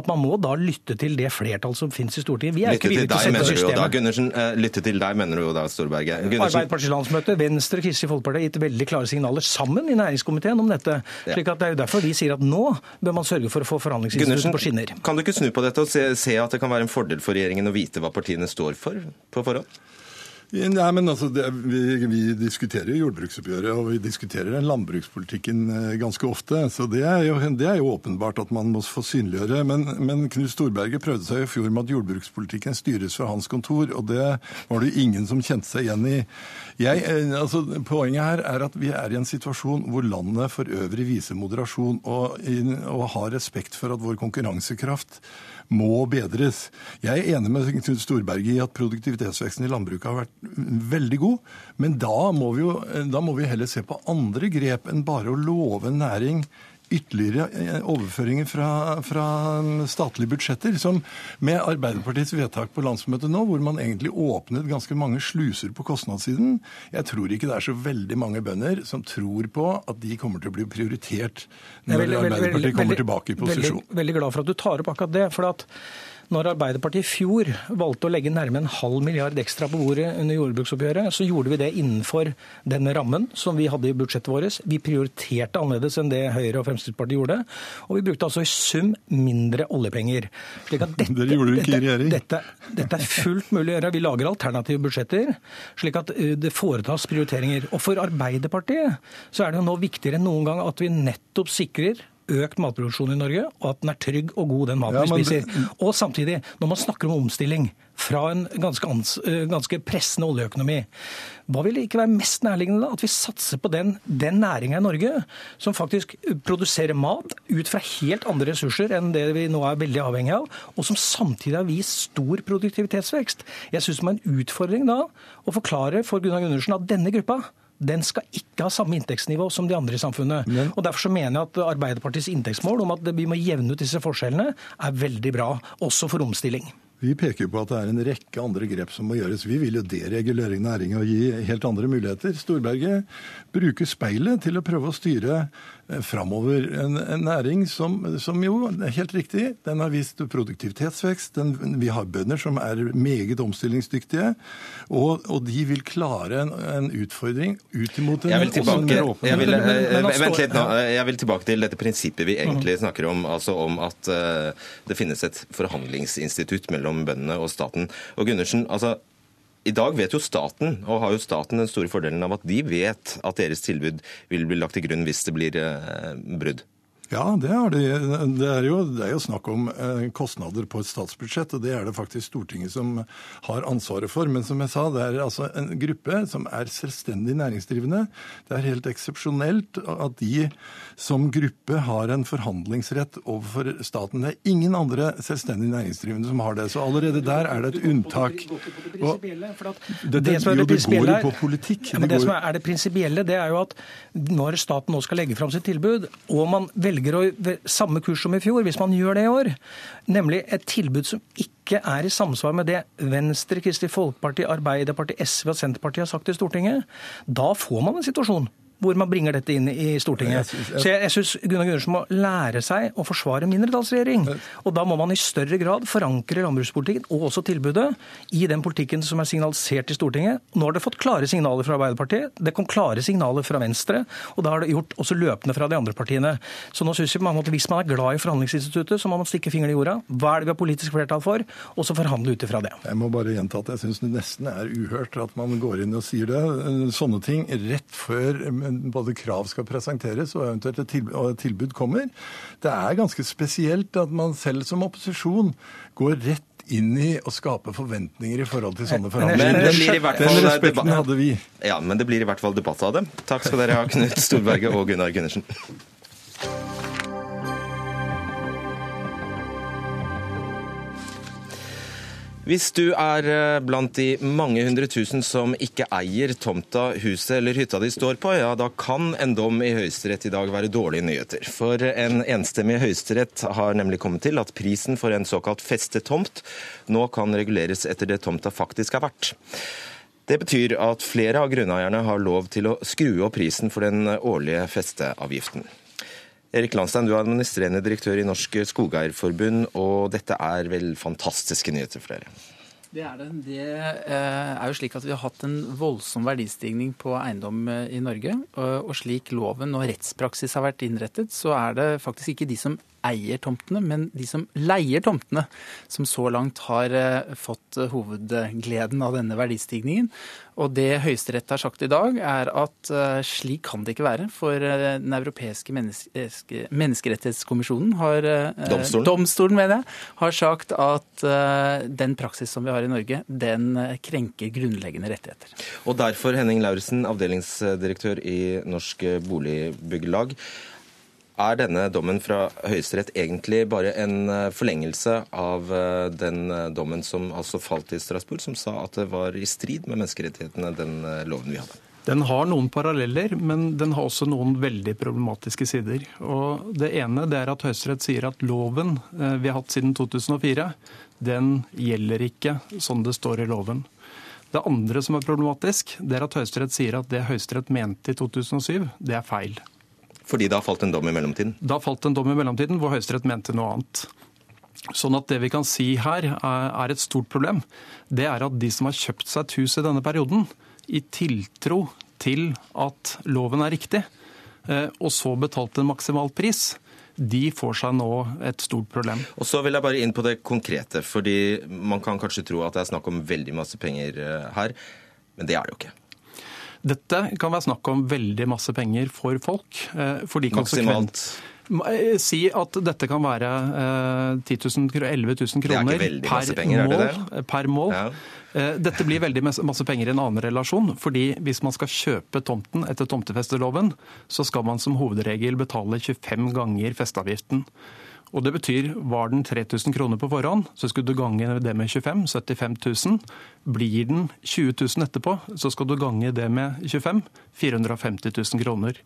[SPEAKER 11] at man må da lytte til det flertallet som finnes i Stortinget. Vi er lytte ikke villige til å sette systemet.
[SPEAKER 2] Uh, lytte til deg, mener du jo da, Storberget.
[SPEAKER 11] Arbeiderpartiets landsmøte, Venstre og Kristelig Folkeparti har gitt veldig klare signaler sammen i næringskomiteen om dette. Slik at Det er jo derfor vi sier at nå bør man sørge for å få forhandlingsinstituttet på skinner.
[SPEAKER 2] Kan du ikke snu på dette og se, se at det kan være en fordel for regjeringen å vite hva partiene står for på forhånd?
[SPEAKER 10] Nei, men altså, det, vi, vi, diskuterer jo jordbruksoppgjøret, og vi diskuterer landbrukspolitikken eh, ganske ofte. Så det er, jo, det er jo åpenbart at man må få synliggjøre. Men, men Knut Storberget prøvde seg i fjor med at jordbrukspolitikken styres fra hans kontor, og det var det ingen som kjente seg igjen i. Jeg, eh, altså, poenget her er at vi er i en situasjon hvor landet for øvrig viser moderasjon og, og har respekt for at vår konkurransekraft må bedres. Jeg er enig med Knut Storberget i at produktivitetsveksten i landbruket har vært veldig god, men da må vi, jo, da må vi heller se på andre grep enn bare å love næring ytterligere eh, overføringer fra, fra, statlige budsjetter. Som med Arbeiderpartiets vedtak på landsmøtet nå, hvor man egentlig åpnet ganske mange sluser på kostnadssiden. Jeg tror ikke det er så veldig mange bønder som tror på at de kommer til å bli prioritert når veldig, Arbeiderpartiet veldig, kommer tilbake i posisjon.
[SPEAKER 11] Veldig, veldig glad for at du tar opp akkurat det. for at når Arbeiderpartiet i fjor valgte å legge nærme en halv milliard ekstra på bordet under jordbruksoppgjøret, så gjorde vi det innenfor den rammen som vi hadde i budsjettet vårt. Vi prioriterte annerledes enn det Høyre og Fremskrittspartiet gjorde. Og vi brukte altså i sum mindre oljepenger.
[SPEAKER 10] Slik at dette, Dere gjorde det ikke i regjering.
[SPEAKER 11] Dette, dette, er fullt mulig å gjøre. Vi lager alternative budsjetter, slik at uh, det foretas prioriteringer. Og for Arbeiderpartiet så er det jo nå viktigere enn noen gang at vi nettopp sikrer økt matproduksjon i Norge, og at den er trygg og god, den maten ja, vi spiser. Og samtidig, når man snakker om omstilling fra en ganske, ans, eh, ganske pressende oljeøkonomi, hva vil det ikke være mest nærliggende da? At vi satser på den, den næringa i Norge som faktisk produserer mat ut fra helt andre ressurser enn det vi nå er veldig avhengig av, og som samtidig har vist stor produktivitetsvekst. Jeg syns det er en utfordring da å forklare for Gunnar Gundersen at denne gruppa den skal ikke ha samme inntektsnivå som de andre i samfunnet. Men... Og Derfor så mener jeg at Arbeiderpartiets inntektsmål om at vi må jevne ut disse forskjellene, er veldig bra, også for omstilling.
[SPEAKER 10] Vi peker på at det er en rekke andre grep som må gjøres. Vi vil jo deregulere næringa og gi helt andre muligheter. Storberget bruker speilet til å prøve å styre framover. En, en, næring som, som, jo, det er helt riktig, den har vist produktivitetsvekst. Den, vi har bønder som er meget omstillingsdyktige. Og, og de vil klare en, en utfordring ut imot en
[SPEAKER 2] jeg vil tilbake, jeg vil, eh, Vent litt nå. Jeg vil tilbake til dette prinsippet vi egentlig snakker om. Altså om at uh, det finnes et forhandlingsinstitutt mellom bøndene og staten. Og Gundersen, altså i dag vet jo staten, og har jo staten den store fordelen av at de vet at deres tilbud vil bli lagt til grunn hvis det blir eh, brudd.
[SPEAKER 10] Ja, det, de. det, er jo, det er jo snakk om eh, kostnader på et statsbudsjett, og det er det faktisk Stortinget som har ansvaret for. Men som jeg sa, det er altså en gruppe som er selvstendig næringsdrivende. Det er helt eksepsjonelt at de som gruppe har en forhandlingsrett overfor staten. Det er ingen andre selvstendig næringsdrivende som har det. Så allerede der er det et unntak. Og det, det, jo, det går jo på politikk.
[SPEAKER 11] Det, det, som er det prinsipielle, det er jo at når staten nå skal legge fram sitt tilbud, og man velger å samme kurs som i fjor, hvis man gjør det i år, nemlig et tilbud som ikke er i samsvar med det Venstre, Kristelig Folkeparti, Arbeiderpartiet, SV og Senterpartiet har sagt i Stortinget, da får man en situasjon hvor man bringer dette inn i Stortinget. Så jeg, jeg syns Gunnar Gundersen må lære seg å forsvare mindretallsregjering. Og da må man i større grad forankre landbrukspolitikken og også tilbudet i den politikken som er signalisert i Stortinget. Nå har det fått klare signaler fra Arbeiderpartiet, det kom klare signaler fra Venstre, og da har det gjort også løpende fra de andre partiene. Så nå synes jeg at hvis man er glad i forhandlingsinstituttet, så må man stikke fingeren i jorda. Hva er det vi har politisk flertall for? Og så forhandle ut ifra det.
[SPEAKER 10] Jeg må bare gjenta at jeg syns det nesten er uhørt at man går inn og sier det. Sånne ting rett før både krav skal presenteres og eventuelt et tilbud, et tilbud kommer. Det er ganske spesielt at man selv som opposisjon går rett inn i å skape forventninger i forhold til sånne forhandlinger. Den, den respekten hadde vi.
[SPEAKER 2] Ja, men det blir i hvert fall debatt av det. Takk skal dere ha, Knut Storberget og Gunnar Gundersen. Hvis du er eh, blant de mange hundre tusen som ikke eier tomta, huset eller hytta de står på, ja, da kan en dom i Høyesterett i dag være dårlige nyheter. For en enstemmig Høyesterett har nemlig kommet til at prisen for en såkalt festetomt nå kan reguleres etter det tomta faktisk er verdt. Det betyr at flere av grunneierne har lov til å skru opp prisen for den årlige festeavgiften. Erik Landstein, du er administrerende direktør i Norsk Skogeierforbund, og dette er vel fantastiske nyheter for dere?
[SPEAKER 12] Det er det. Det eh, er jo slik at vi har hatt en voldsom verdistigning på eiendom eh, i Norge. Og slik loven og rettspraksis har vært innrettet, så er det faktisk ikke de som eier tomtene, men de som leier tomtene, som så langt har eh, fått eh, hovedgleden av denne verdistigningen. Og det Høyesterett har sagt i dag, er at eh, slik kan det ikke være. For Den europeiske menneske, menneskerettighetskommisjonen har
[SPEAKER 2] Domstolen.
[SPEAKER 12] Domstolen mener jeg, har sagt at den praksis som vi har i Norge, den krenker grunnleggende rettigheter.
[SPEAKER 2] Og derfor, Henning Lauritzen, avdelingsdirektør i Norsk Boligbyggelag. Er denne dommen fra Høyesterett egentlig bare en eh, forlengelse av eh, den eh, dommen som altså falt i Strasbourg, som sa at det var i strid med menneskerettighetene, den loven vi hadde?
[SPEAKER 13] Den har noen paralleller, men den har også noen veldig problematiske sider. Og Det ene det er at Høyesterett sier at loven vi har hatt siden 2004, den gjelder ikke sånn det står i loven. Det andre som er problematisk, det er at Høyesterett sier at det Høyesterett mente i 2007, det er feil.
[SPEAKER 2] Fordi det har falt en dom i mellomtiden?
[SPEAKER 13] Da falt en dom i mellomtiden hvor Høyesterett mente noe annet. Sånn at Det vi kan si her er et stort problem, det er at de som har kjøpt seg et hus i denne perioden, i tiltro til at loven er riktig, eh, og så betalt en maksimal pris, de får seg nå et stort problem.
[SPEAKER 2] Og så vil jeg bare inn på det konkrete, fordi man kan kanskje tro at det er snakk om veldig masse penger eh, her, men det er det jo ikke.
[SPEAKER 13] Dette kan være snakk om veldig masse penger for folk.
[SPEAKER 2] For fordi Maksimalt?
[SPEAKER 13] Eh, si at dette kan være 10 000, 11 000 kroner per,
[SPEAKER 2] penger,
[SPEAKER 13] mål, per mål. Ja. Eh, dette blir veldig masse penger i en annen relasjon. fordi hvis man skal kjøpe tomten etter tomtefesteloven, så skal man som hovedregel betale 25 ganger festeavgiften. Og det betyr var den 3000 kroner på forhånd, så skulle du gange det med 25, 75 000. Blir den 20 000 etterpå, så skal du gange det med 25, 450 000 kroner.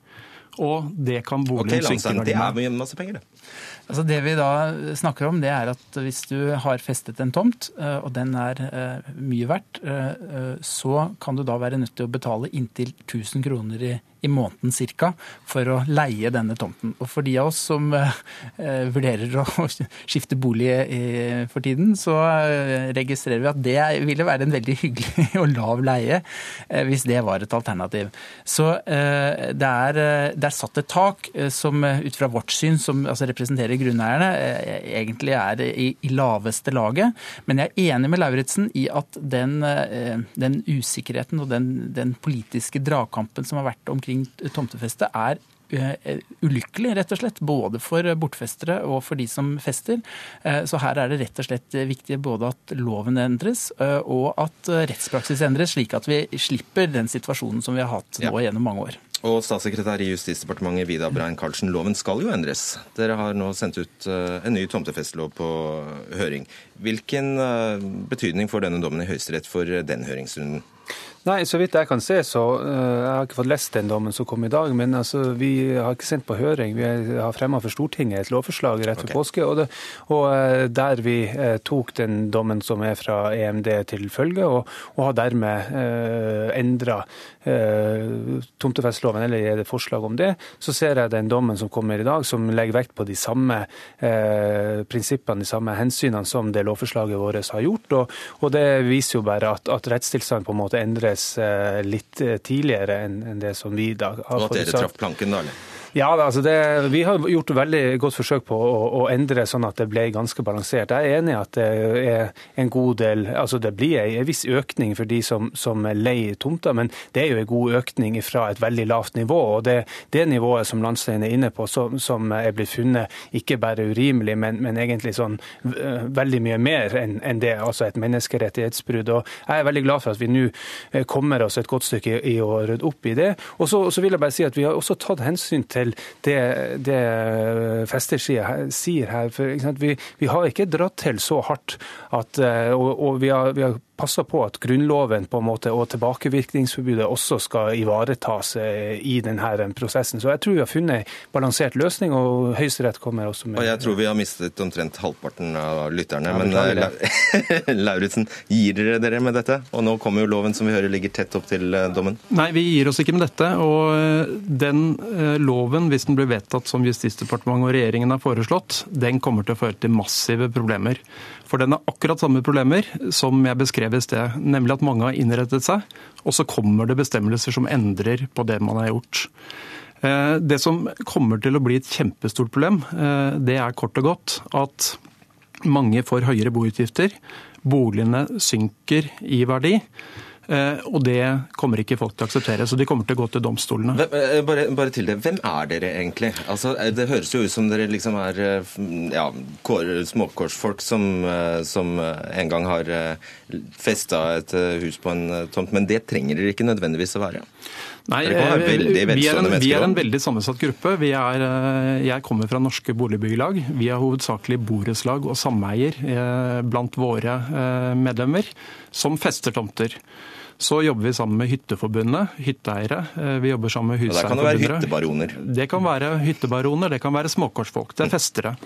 [SPEAKER 13] Og det kan boligen
[SPEAKER 2] okay, synke Det er mye masse penger, det.
[SPEAKER 12] Altså det vi da snakker om, det er at hvis du har festet en tomt, eh, og den er eh, mye verdt, eh, så kan du da være nødt til å betale inntil 1000 kroner i i måneden ca. for å leie denne tomten. Og for de av oss som eh, vurderer å skifte bolig for tiden, så eh, registrerer vi at det ville være en veldig hyggelig og lav leie eh, hvis det var et alternativ. Så eh, det, er, eh, det, er, satt et tak eh, som ut fra vårt syn, som altså representerer grunneierne, egentlig er i, i, laveste laget. Men jeg er enig med Lauritzen i at den, den usikkerheten og den, den politiske dragkampen som har vært omkring omkring tomtefeste er ulykkelig, rett og slett. Både for bortfestere og for de som fester. Så her er det rett og slett viktig både at loven endres og at rettspraksis endres, slik at vi slipper den situasjonen som vi har hatt nå gjennom mange år.
[SPEAKER 2] Og statssekretær i Justisdepartementet Vidar Brein Karlsen, loven skal jo endres. Dere har nå sendt ut en ny tomtefestelov på høring. Hvilken betydning får denne dommen i Høyesterett for den høringsrunden?
[SPEAKER 14] Nei, så vidt jeg kan se, så uh, Jeg har ikke fått lest den dommen som kom i dag, men altså, vi har ikke sendt på høring. Vi har fremma for Stortinget et lovforslag rett før okay. påske. Og, det, og uh, der vi uh, tok den dommen som er fra EMD til følge, og, og har dermed uh, endra tomtefestloven, eller er det forslag om det, så ser jeg den dommen som kommer i dag, som legger vekt på de samme prinsippene, de samme hensynene som det lovforslaget vårt har gjort. Og, og det viser jo bare at, at rettstilstanden på en måte endres eh, litt eh, tidligere enn det som vi da
[SPEAKER 2] har Og at dere traff planken, da? eller?
[SPEAKER 14] Ja, altså det, Vi har gjort veldig godt forsøk på å, å, endre sånn at det ble ganske balansert. Jeg er enig i at det er en god del altså Det blir en viss økning for de som, som leier tomter, men det er jo en god økning fra et veldig lavt nivå. og Det, det nivået som Landstein er inne på, som, som, er blitt funnet ikke bare urimelig, men, men egentlig sånn veldig mye mer enn en det. Altså et menneskerettighetsbrudd. og Jeg er veldig glad for at vi nå eh, kommer oss et godt stykke i å rydde opp i det. Og så vil jeg bare si at Vi har også tatt hensyn til til det, det Fester sier her. For, vi, vi, har ikke dratt til så hardt at eh, Og, og vi, har, vi har passer på at Grunnloven på en måte, og tilbakevirkningsforbudet også skal ivaretas eh, i denne prosessen. Så jeg tror vi har funnet en balansert løsning, og Høyesterett kommer også med
[SPEAKER 2] Og Jeg tror vi har mistet omtrent halvparten av lytterne. Ja, men La Lauritzen, gir dere dere med dette? Og nå kommer jo loven som vi hører ligger tett opp til eh, dommen.
[SPEAKER 13] Nei, vi gir oss ikke med dette. Og den loven, hvis den blir vedtatt som Justisdepartementet og regjeringen har foreslått, den kommer til å føre til massive problemer. For den har akkurat samme problemer som jeg beskrev i sted, nemlig at mange har innrettet seg, og så kommer det bestemmelser som endrer på det man har gjort. Eh, det som kommer til å bli et kjempestort problem, eh, det er kort og godt at mange får høyere boutgifter. Boligene synker i verdi. Eh, og det kommer ikke folk til å akseptere, så de kommer til å gå til domstolene.
[SPEAKER 2] Hvem, bare, bare til det. Hvem er dere egentlig? Altså, eh, det høres jo ut som dere liksom er ja, småkårsfolk som, som en gang har festa et hus på en tomt, men det trenger dere ikke nødvendigvis å være?
[SPEAKER 13] Nei, vi er, en, vi er, en, veldig sammensatt gruppe. Er, jeg kommer fra norske boligbyggelag. Vi er hovedsakelig borettslag og sameier blant våre medlemmer, som fester tomter. Så jobber vi sammen med Hytteforbundet, hytteeiere. Eh, vi jobber sammen med
[SPEAKER 2] Huseierforbundet. Det kan være hyttebaroner?
[SPEAKER 13] Det kan være hyttebaroner, det kan være småkortsfolk, Det er festere.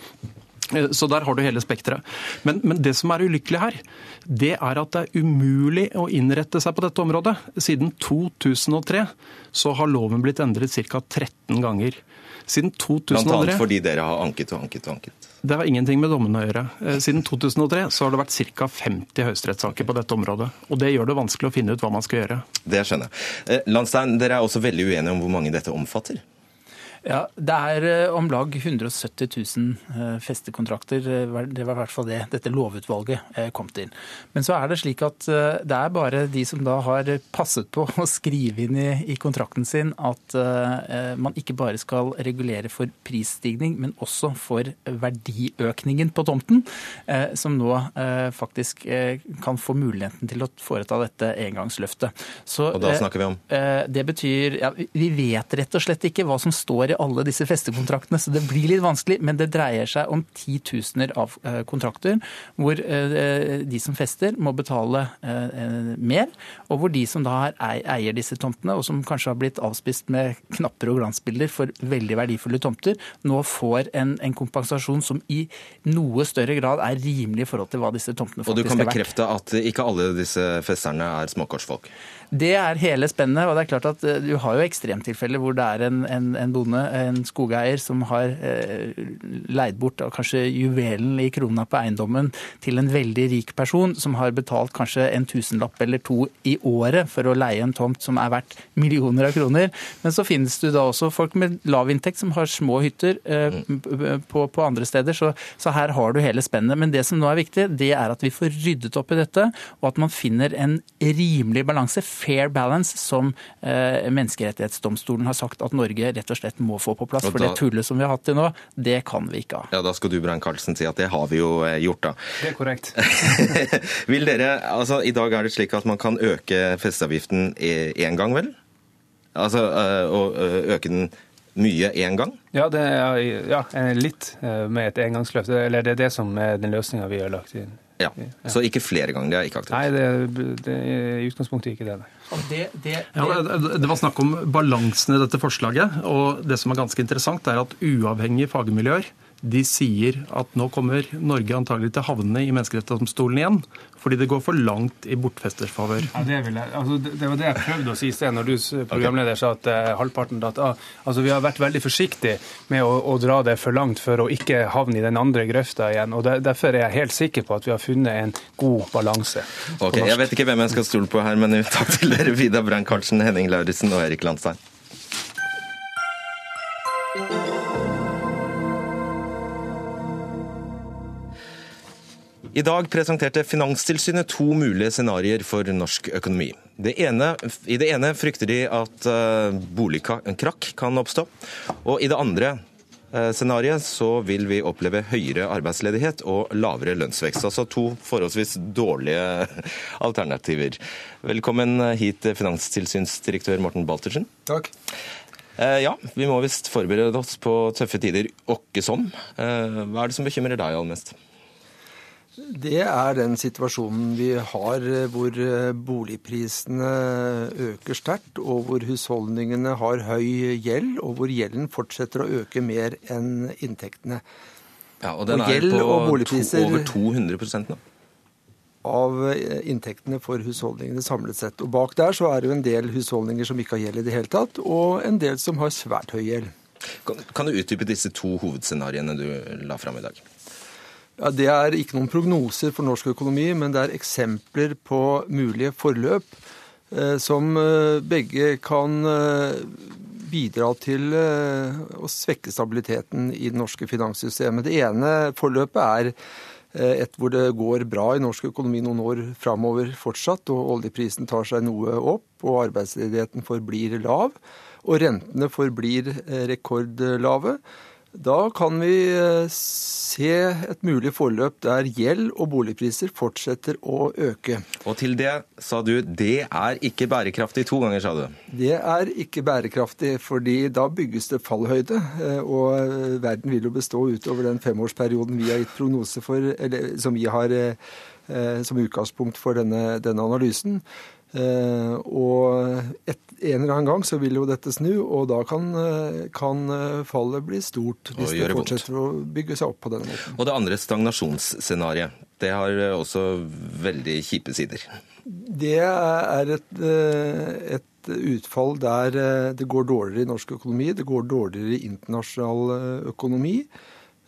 [SPEAKER 13] Eh, så der har du hele spekteret. Men, men, det som er ulykkelig her, det er at det er umulig å innrette seg på dette området. Siden 2003 så har loven blitt endret ca. 13 ganger. Siden 2003... Blant
[SPEAKER 2] annet fordi dere har anket og anket og anket?
[SPEAKER 13] Det har ingenting med dommene å gjøre. Eh, siden 2003 så har det vært ca. 50 høyesterettssaker på dette området. Og det gjør det vanskelig å finne ut hva man skal gjøre.
[SPEAKER 2] Det skjønner jeg. Eh, Landstein, dere er også veldig uenige om hvor mange dette omfatter?
[SPEAKER 12] Ja, Det er eh, om lag 170 000 eh, festekontrakter. Eh, det var i hvert fall det dette lovutvalget kom til. Men så er det slik at det er bare de som da har passet på å skrive inn i, i kontrakten sin at man ikke bare skal regulere for prisstigning, men også for verdiøkningen på tomten, som nå faktisk kan få muligheten til å foreta dette engangsløftet.
[SPEAKER 2] Så, og da snakker vi om?
[SPEAKER 12] Det betyr ja, Vi vet rett og slett ikke hva som står i alle disse festekontraktene, så det blir litt vanskelig. Men det dreier seg om titusener av eh, kontrakter hvor eh, de som fester, må betale eh, mer, og hvor de som da eier disse tomtene, og som kanskje har blitt avspist med knapper og glansbilder for veldig verdifulle tomter, nå får en, en kompensasjon som i noe større grad er rimelig i forhold til hva disse tomtene faktisk er verdt.
[SPEAKER 2] Og du kan bekrefte at ikke alle disse festerne er småkårsfolk?
[SPEAKER 12] Det er hele spennet. og det er klart at Du har jo ekstremtilfeller hvor det er en, en, en bonde en skogeier som har eh, leid bort kanskje juvelen i krona på eiendommen til en veldig rik person, som har betalt kanskje en tusenlapp eller to i året for å leie en tomt som er verdt millioner av kroner. Men så finnes det da også folk med lav inntekt som har små hytter eh, på, på, andre steder. Så, så, her har du hele spennet. Men det som nå er viktig, det er at vi får ryddet opp i dette, og at man finner en rimelig balanse, fair balance, som eh, Menneskerettighetsdomstolen har sagt at Norge rett og slett må må få på plass.
[SPEAKER 2] Da,
[SPEAKER 12] For det tullet som vi har hatt til nå, det kan vi ikke ha.
[SPEAKER 2] Ja, Da skal du Brann Karlsen, si at det har vi jo eh, gjort, da.
[SPEAKER 14] Det er korrekt.
[SPEAKER 2] Vil dere, altså I dag er det slik at man kan øke festeavgiften én gang, vel? Altså øh, øh, øke den mye én gang?
[SPEAKER 14] Ja, det er ja, eh, litt eh, med et engangsløft. Eller det er det som er den løsninga vi har lagt inn.
[SPEAKER 2] Ja. Så ikke flere ganger. Det er ikke aktuelt.
[SPEAKER 14] Nei, det, det er i utgangspunktet ikke det. Det,
[SPEAKER 13] Ja, det- det var snakk om balansen i dette forslaget. og Det som er ganske interessant, er at uavhengige fagmiljøer de sier at nå kommer Norge antagelig til å havne i menneskerettighetsdomstolen igjen, fordi det går for langt i bortfesters favør.
[SPEAKER 14] Ja, det, jeg, altså, det, det var det jeg prøvde å si i sted, når du programleder sa at eh, halvparten at ah, altså, Vi har vært veldig forsiktige med å, å dra det for langt for å ikke havne i den andre grøfta igjen. og der, Derfor er jeg helt sikker på at vi har funnet en god balanse.
[SPEAKER 2] Ok. Jeg vet ikke hvem jeg skal stole på her, men takk til dere, Vida Brein-Karlsen, Henning Lauritzen og Erik Landstein. I dag presenterte Finanstilsynet to mulige scenarioer for norsk økonomi. Det ene, I det ene frykter de at uh, boligkrakk kan oppstå. Og i det andre uh, scenarioet så vil vi oppleve høyere arbeidsledighet og lavere lønnsvekst. Altså to forholdsvis dårlige alternativer. Velkommen hit, finanstilsynsdirektør Morten Baltersen.
[SPEAKER 15] Takk.
[SPEAKER 2] Eh, Ja, vi må visst forberede oss på tøffe tider åkke som. Eh, Hva er det som bekymrer deg aller mest?
[SPEAKER 15] Det er den situasjonen vi har eh, hvor eh, boligprisene øker sterkt, og hvor husholdningene har høy gjeld, og hvor gjelden fortsetter å øke mer enn inntektene.
[SPEAKER 2] Ja, og den
[SPEAKER 15] Og
[SPEAKER 2] er på
[SPEAKER 15] og
[SPEAKER 2] to, over 200 nå.
[SPEAKER 15] Av eh, inntektene for husholdningene samlet sett. Og bak der så er det jo en del husholdninger som ikke har gjeld i det hele tatt, og en del som har svært høy gjeld.
[SPEAKER 2] Kan, kan du utdype disse to hovedscenarioene du la fram i dag?
[SPEAKER 15] Ja, Det er ikke noen prognoser for norsk økonomi, men det er eksempler på mulige forløp eh, som eh, begge kan eh, bidra til eh, å svekke stabiliteten i det norske finanssystemet. Det ene forløpet er eh, et hvor det går bra i norsk økonomi noen år framover fortsatt, og oljeprisen tar seg noe opp, og arbeidsledigheten forblir lav, og rentene forblir eh, rekordlave. Da kan vi eh, se et mulig forløp der gjeld og boligpriser fortsetter å øke.
[SPEAKER 2] Og til det sa du det er ikke bærekraftig to ganger, sa du.
[SPEAKER 15] Det er ikke bærekraftig, fordi da bygges det fallhøyde. eh, Og verden vil jo bestå utover den femårsperioden vi har gitt prognose for, eller som vi har eh, eh, som utgangspunkt for denne, denne analysen. Eh, Og et, en eller annen gang så vil jo dette snu, og da kan, eh, kan eh, fallet bli stort hvis det fortsetter å bygge seg opp på denne måten.
[SPEAKER 2] Og det andre stagnasjonsscenarioet. Det har også veldig kjipe sider.
[SPEAKER 15] Det er et, et utfall der det går dårligere i norsk økonomi, det går dårligere i internasjonal økonomi.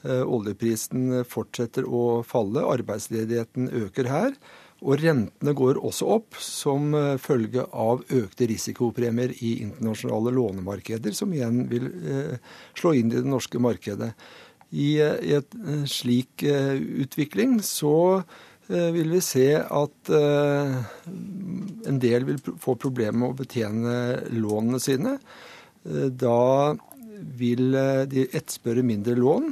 [SPEAKER 15] Oljeprisen fortsetter å falle, arbeidsledigheten øker her. Og rentene går også opp som eh, følge av økte risikopremier i internasjonale lånemarkeder, som igjen vil eh, slå inn i det norske markedet. I, en eh, slik utvikling så vil vi se at en del vil få problemer med å betjene lånene sine. Da vil de etterspørre mindre lån.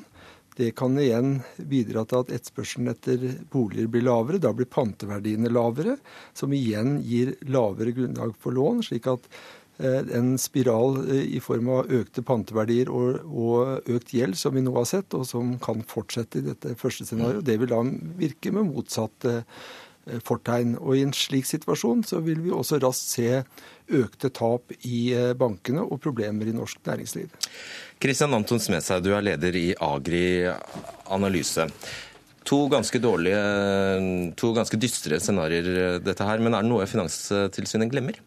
[SPEAKER 15] Det kan igjen bidra til at etterspørselen etter boliger blir lavere. Da blir panteverdiene lavere, som igjen gir lavere grunnlag for lån. slik at eh, en spiral eh, i form av økte panteverdier og, og økt gjeld, som vi nå har sett, og som kan fortsette i dette første scenarioet, det vil da virke med motsatt eh, fortegn. Og i en slik situasjon så vil vi også raskt se økte tap i bankene og problemer i norsk næringsliv.
[SPEAKER 2] Kristian Anton Smedsheim, du er leder i Agri Analyse. To ganske dårlige, to ganske dystre scenarioer, dette her. Men er det noe Finanstilsynet glemmer?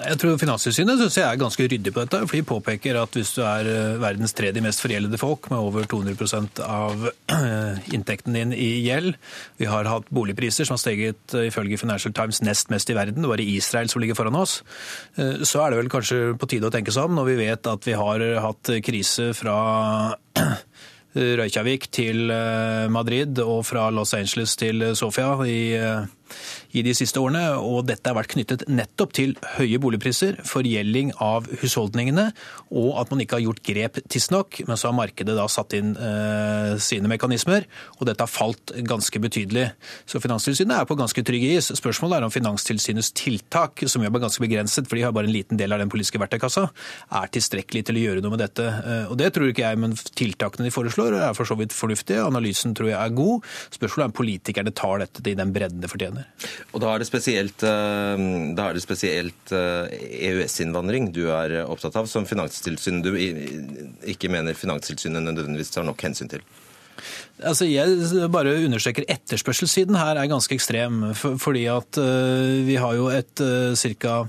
[SPEAKER 11] Jeg tror Finanstilsynet synes jeg er ganske ryddig på dette. for De påpeker at hvis du er eh, verdens tredje mest forgjeldede folk, med over 200 av eh, inntekten din i gjeld Vi har hatt boligpriser som har steget eh, ifølge Financial Times nest mest i verden. Det var i Israel som ligger foran oss. Så er det vel kanskje på tide å tenke seg om, når vi vet at vi har hatt krise fra Røykjavik til Madrid og fra Los Angeles til Sofia i,
[SPEAKER 16] i de siste årene. Og dette har vært knyttet nettopp til høye boligpriser, forgjelding av husholdningene, og at man ikke har gjort grep tidsnok. Men så har markedet da satt inn eh, sine mekanismer, og dette har falt ganske betydelig. Så Finanstilsynet er på ganske trygg is. Spørsmålet er om Finanstilsynets tiltak, som jo er ganske begrenset, for de har bare en liten del av den politiske verktøykassa, er tilstrekkelig til å gjøre noe med dette. Eh, og Det tror ikke jeg, men tiltakene de foreslår er for så vidt fornuftige. Analysen tror jeg er god. Spørsmålet er om politikerne tar dette i den bredden det fortjener.
[SPEAKER 2] Og Da er det spesielt, eh, spesielt EØS-innvandring du er opptatt av, som Finanstilsynet du ikke mener Finanstilsynet nødvendigvis tar nok hensyn til?
[SPEAKER 16] Altså, jeg bare understreker etterspørselssiden her er ganske ekstrem. fordi at vi har jo et ca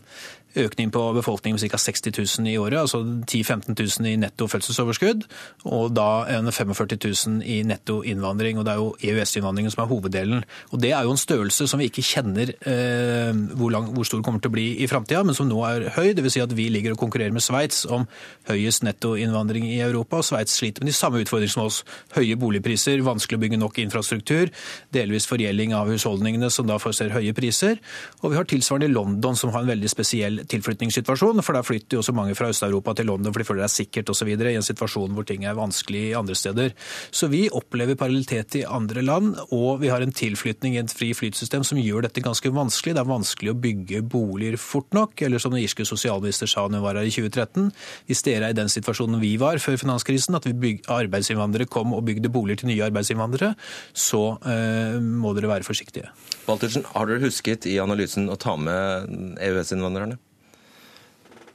[SPEAKER 16] økning på befolkningen med ca. 60 000 i året, altså 10 000-15 000 i netto fødselsoverskudd, og da en 45 000 i netto innvandring. og Det er jo EØS-innvandringen som er hoveddelen. Og Det er jo en størrelse som vi ikke kjenner eh, hvor, lang, hvor, stor kommer til å bli i framtida, men som nå er høy. Dvs. Si at vi ligger og konkurrerer med Sveits om høyest nettoinnvandring i Europa. og Sveits sliter med de samme utfordringene som oss. Høye boligpriser, vanskelig å bygge nok infrastruktur, delvis forgjelding av husholdningene som da får høye priser. Og vi har tilsvarende London, som har en veldig spesiell tilflytningssituasjon. For da flytter jo også mange fra Øst-Europa til London for de føler det er sikkert osv. i en situasjon hvor ting er vanskelig andre steder. Så vi opplever parallellitet i andre land, og vi har en tilflytning i et fri flytsystem som gjør dette ganske vanskelig. Det er vanskelig å bygge boliger fort nok, eller som den irske sosialminister sa når hun var her i 2013, hvis dere er i den situasjonen vi var før finanskrisen, at vi arbeidsinnvandrere kom og bygde boliger til nye arbeidsinnvandrere, så eh, må dere være forsiktige.
[SPEAKER 2] Waltersen, har dere husket i analysen å ta med EØS-innvandrerne?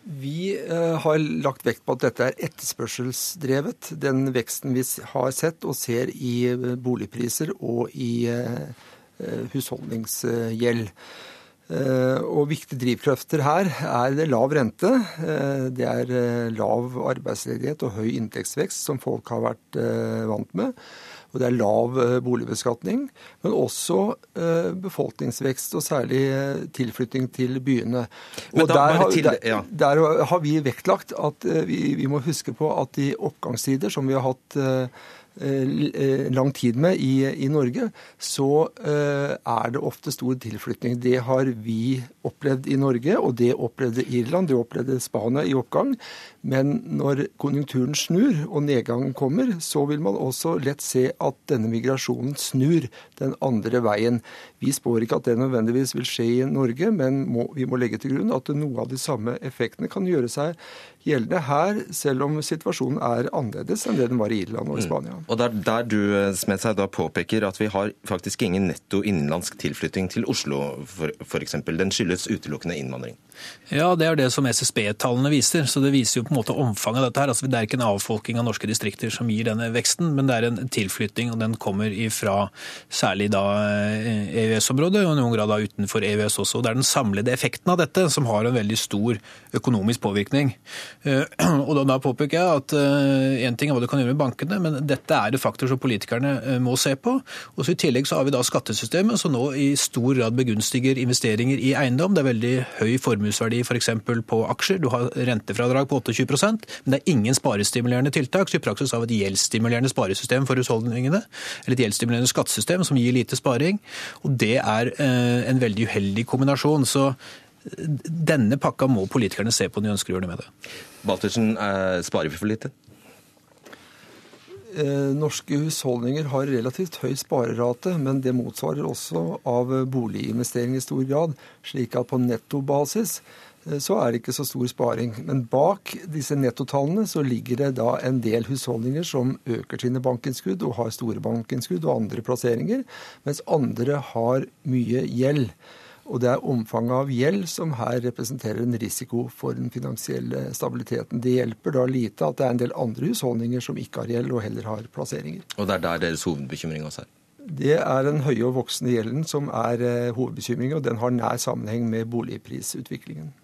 [SPEAKER 15] Vi eh, har lagt vekt på at dette er etterspørselsdrevet. Den veksten vi har sett og ser i eh, boligpriser og i eh, husholdningsgjeld. Og viktige drivkrefter her er det lav rente, det er lav arbeidsledighet og høy inntektsvekst, som folk har vært vant med og det er lav eh, boligbeskatning. Men også eh, befolkningsvekst, og særlig eh, tilflytting til byene. Og der, til, ja. der, der, har vi vektlagt at vi, vi, må huske på at i oppgangstider, som vi har hatt lang tid med i, i Norge, så uh, er det ofte stor tilflytning. Det har vi opplevd i Norge, og det opplevde Irland, det opplevde Spania i oppgang. Men når konjunkturen snur og nedgangen kommer, så vil man også lett se at denne migrasjonen snur den andre veien. Vi spår ikke at det nødvendigvis vil skje i Norge, men må, vi må legge til grunn at noe av de samme effektene kan gjøre seg gjeldende her, selv om situasjonen er annerledes enn det den var i Irland og i mm. Spania. Mm.
[SPEAKER 2] Og der, der du Smedsheim, da påpeker at vi har faktisk ingen netto innenlandsk tilflytting til Oslo, f.eks. Den skyldes utelukkende innvandring.
[SPEAKER 16] Ja, det er det som SSB-tallene viser. Så det viser jo på en måte omfanget av dette her. Altså, det er ikke en avfolking av norske distrikter som gir denne veksten, men det er en tilflytting, og den kommer ifra særlig da EØS-området, og i noen grad da utenfor EØS også. Og det er den samlede effekten av dette som har en veldig stor økonomisk påvirkning. Eh, og da påpeker jeg at én eh, ting er hva du kan gjøre med bankene, men dette er det faktor som politikerne eh, må se på. Og så I tillegg så har vi da skattesystemet som nå i stor grad begunstiger investeringer i eiendom. Det er veldig høy formuesverdi f.eks. For på aksjer. Du har rentefradrag på 28% men det er ingen sparestimulerende tiltak. Så i praksis har vi et gjeldsstimulerende sparesystem for husholdningene, eller et gjeldsstimulerende skattesystem som gir lite sparing. Og det er en veldig uheldig kombinasjon. Så denne pakka må politikerne se på når de ønsker å gjøre noe med det.
[SPEAKER 2] Baltersen, eh, sparer vi for lite?
[SPEAKER 15] Eh, norske husholdninger har relativt høy sparerate, men det motsvarer også av boliginvestering i stor grad. Slik at på nettobasis eh, så er det ikke så stor sparing. Men bak disse nettotallene så ligger det da en del husholdninger som øker sine bankinnskudd og har store bankinnskudd og andre plasseringer, mens andre har mye gjeld. Og det er omfanget av gjeld som her representerer en risiko for den finansielle stabiliteten. Det hjelper da lite at det er en del andre husholdninger som ikke har gjeld, og heller har plasseringer.
[SPEAKER 2] Og det er der deres hovedbekymring også er?
[SPEAKER 15] Det er den høye og voksende gjelden som er eh, hovedbekymringen, og den har nær sammenheng med boligprisutviklingen.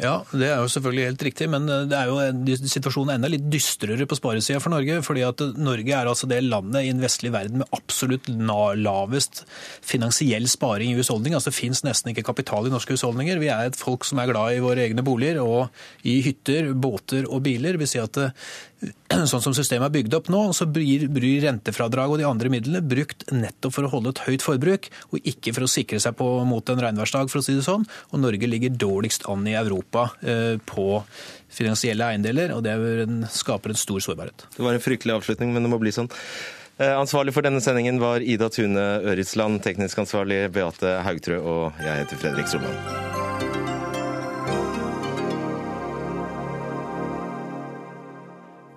[SPEAKER 16] Ja, det er jo selvfølgelig helt riktig, men eh, det er jo situasjonen enda litt dystrere på sparesida for Norge. fordi at Norge er altså det landet i den vestlige verden med absolutt lavest finansiell sparing i husholdning. Altså Det fins nesten ikke kapital i norske husholdninger. Vi er et folk som er glad i våre egne boliger og i hytter, båter og biler. Vi sier at sånn som systemet er bygd opp nå, så blir, blir rentefradrag og de andre midlene brukt nettopp for å holde et høyt forbruk, og ikke for å sikre seg på, mot en regnværsdag, for å si det sånn. Og Norge ligger dårligst an i Europa eh, på finansielle eiendeler, og det skaper en stor sårbarhet.
[SPEAKER 2] Det var en fryktelig avslutning, men det må bli sånn. Eh, ansvarlig for denne sendingen var Ida Tune Øritsland, teknisk ansvarlig Beate Haugtrø, og jeg heter Fredrik Solvang.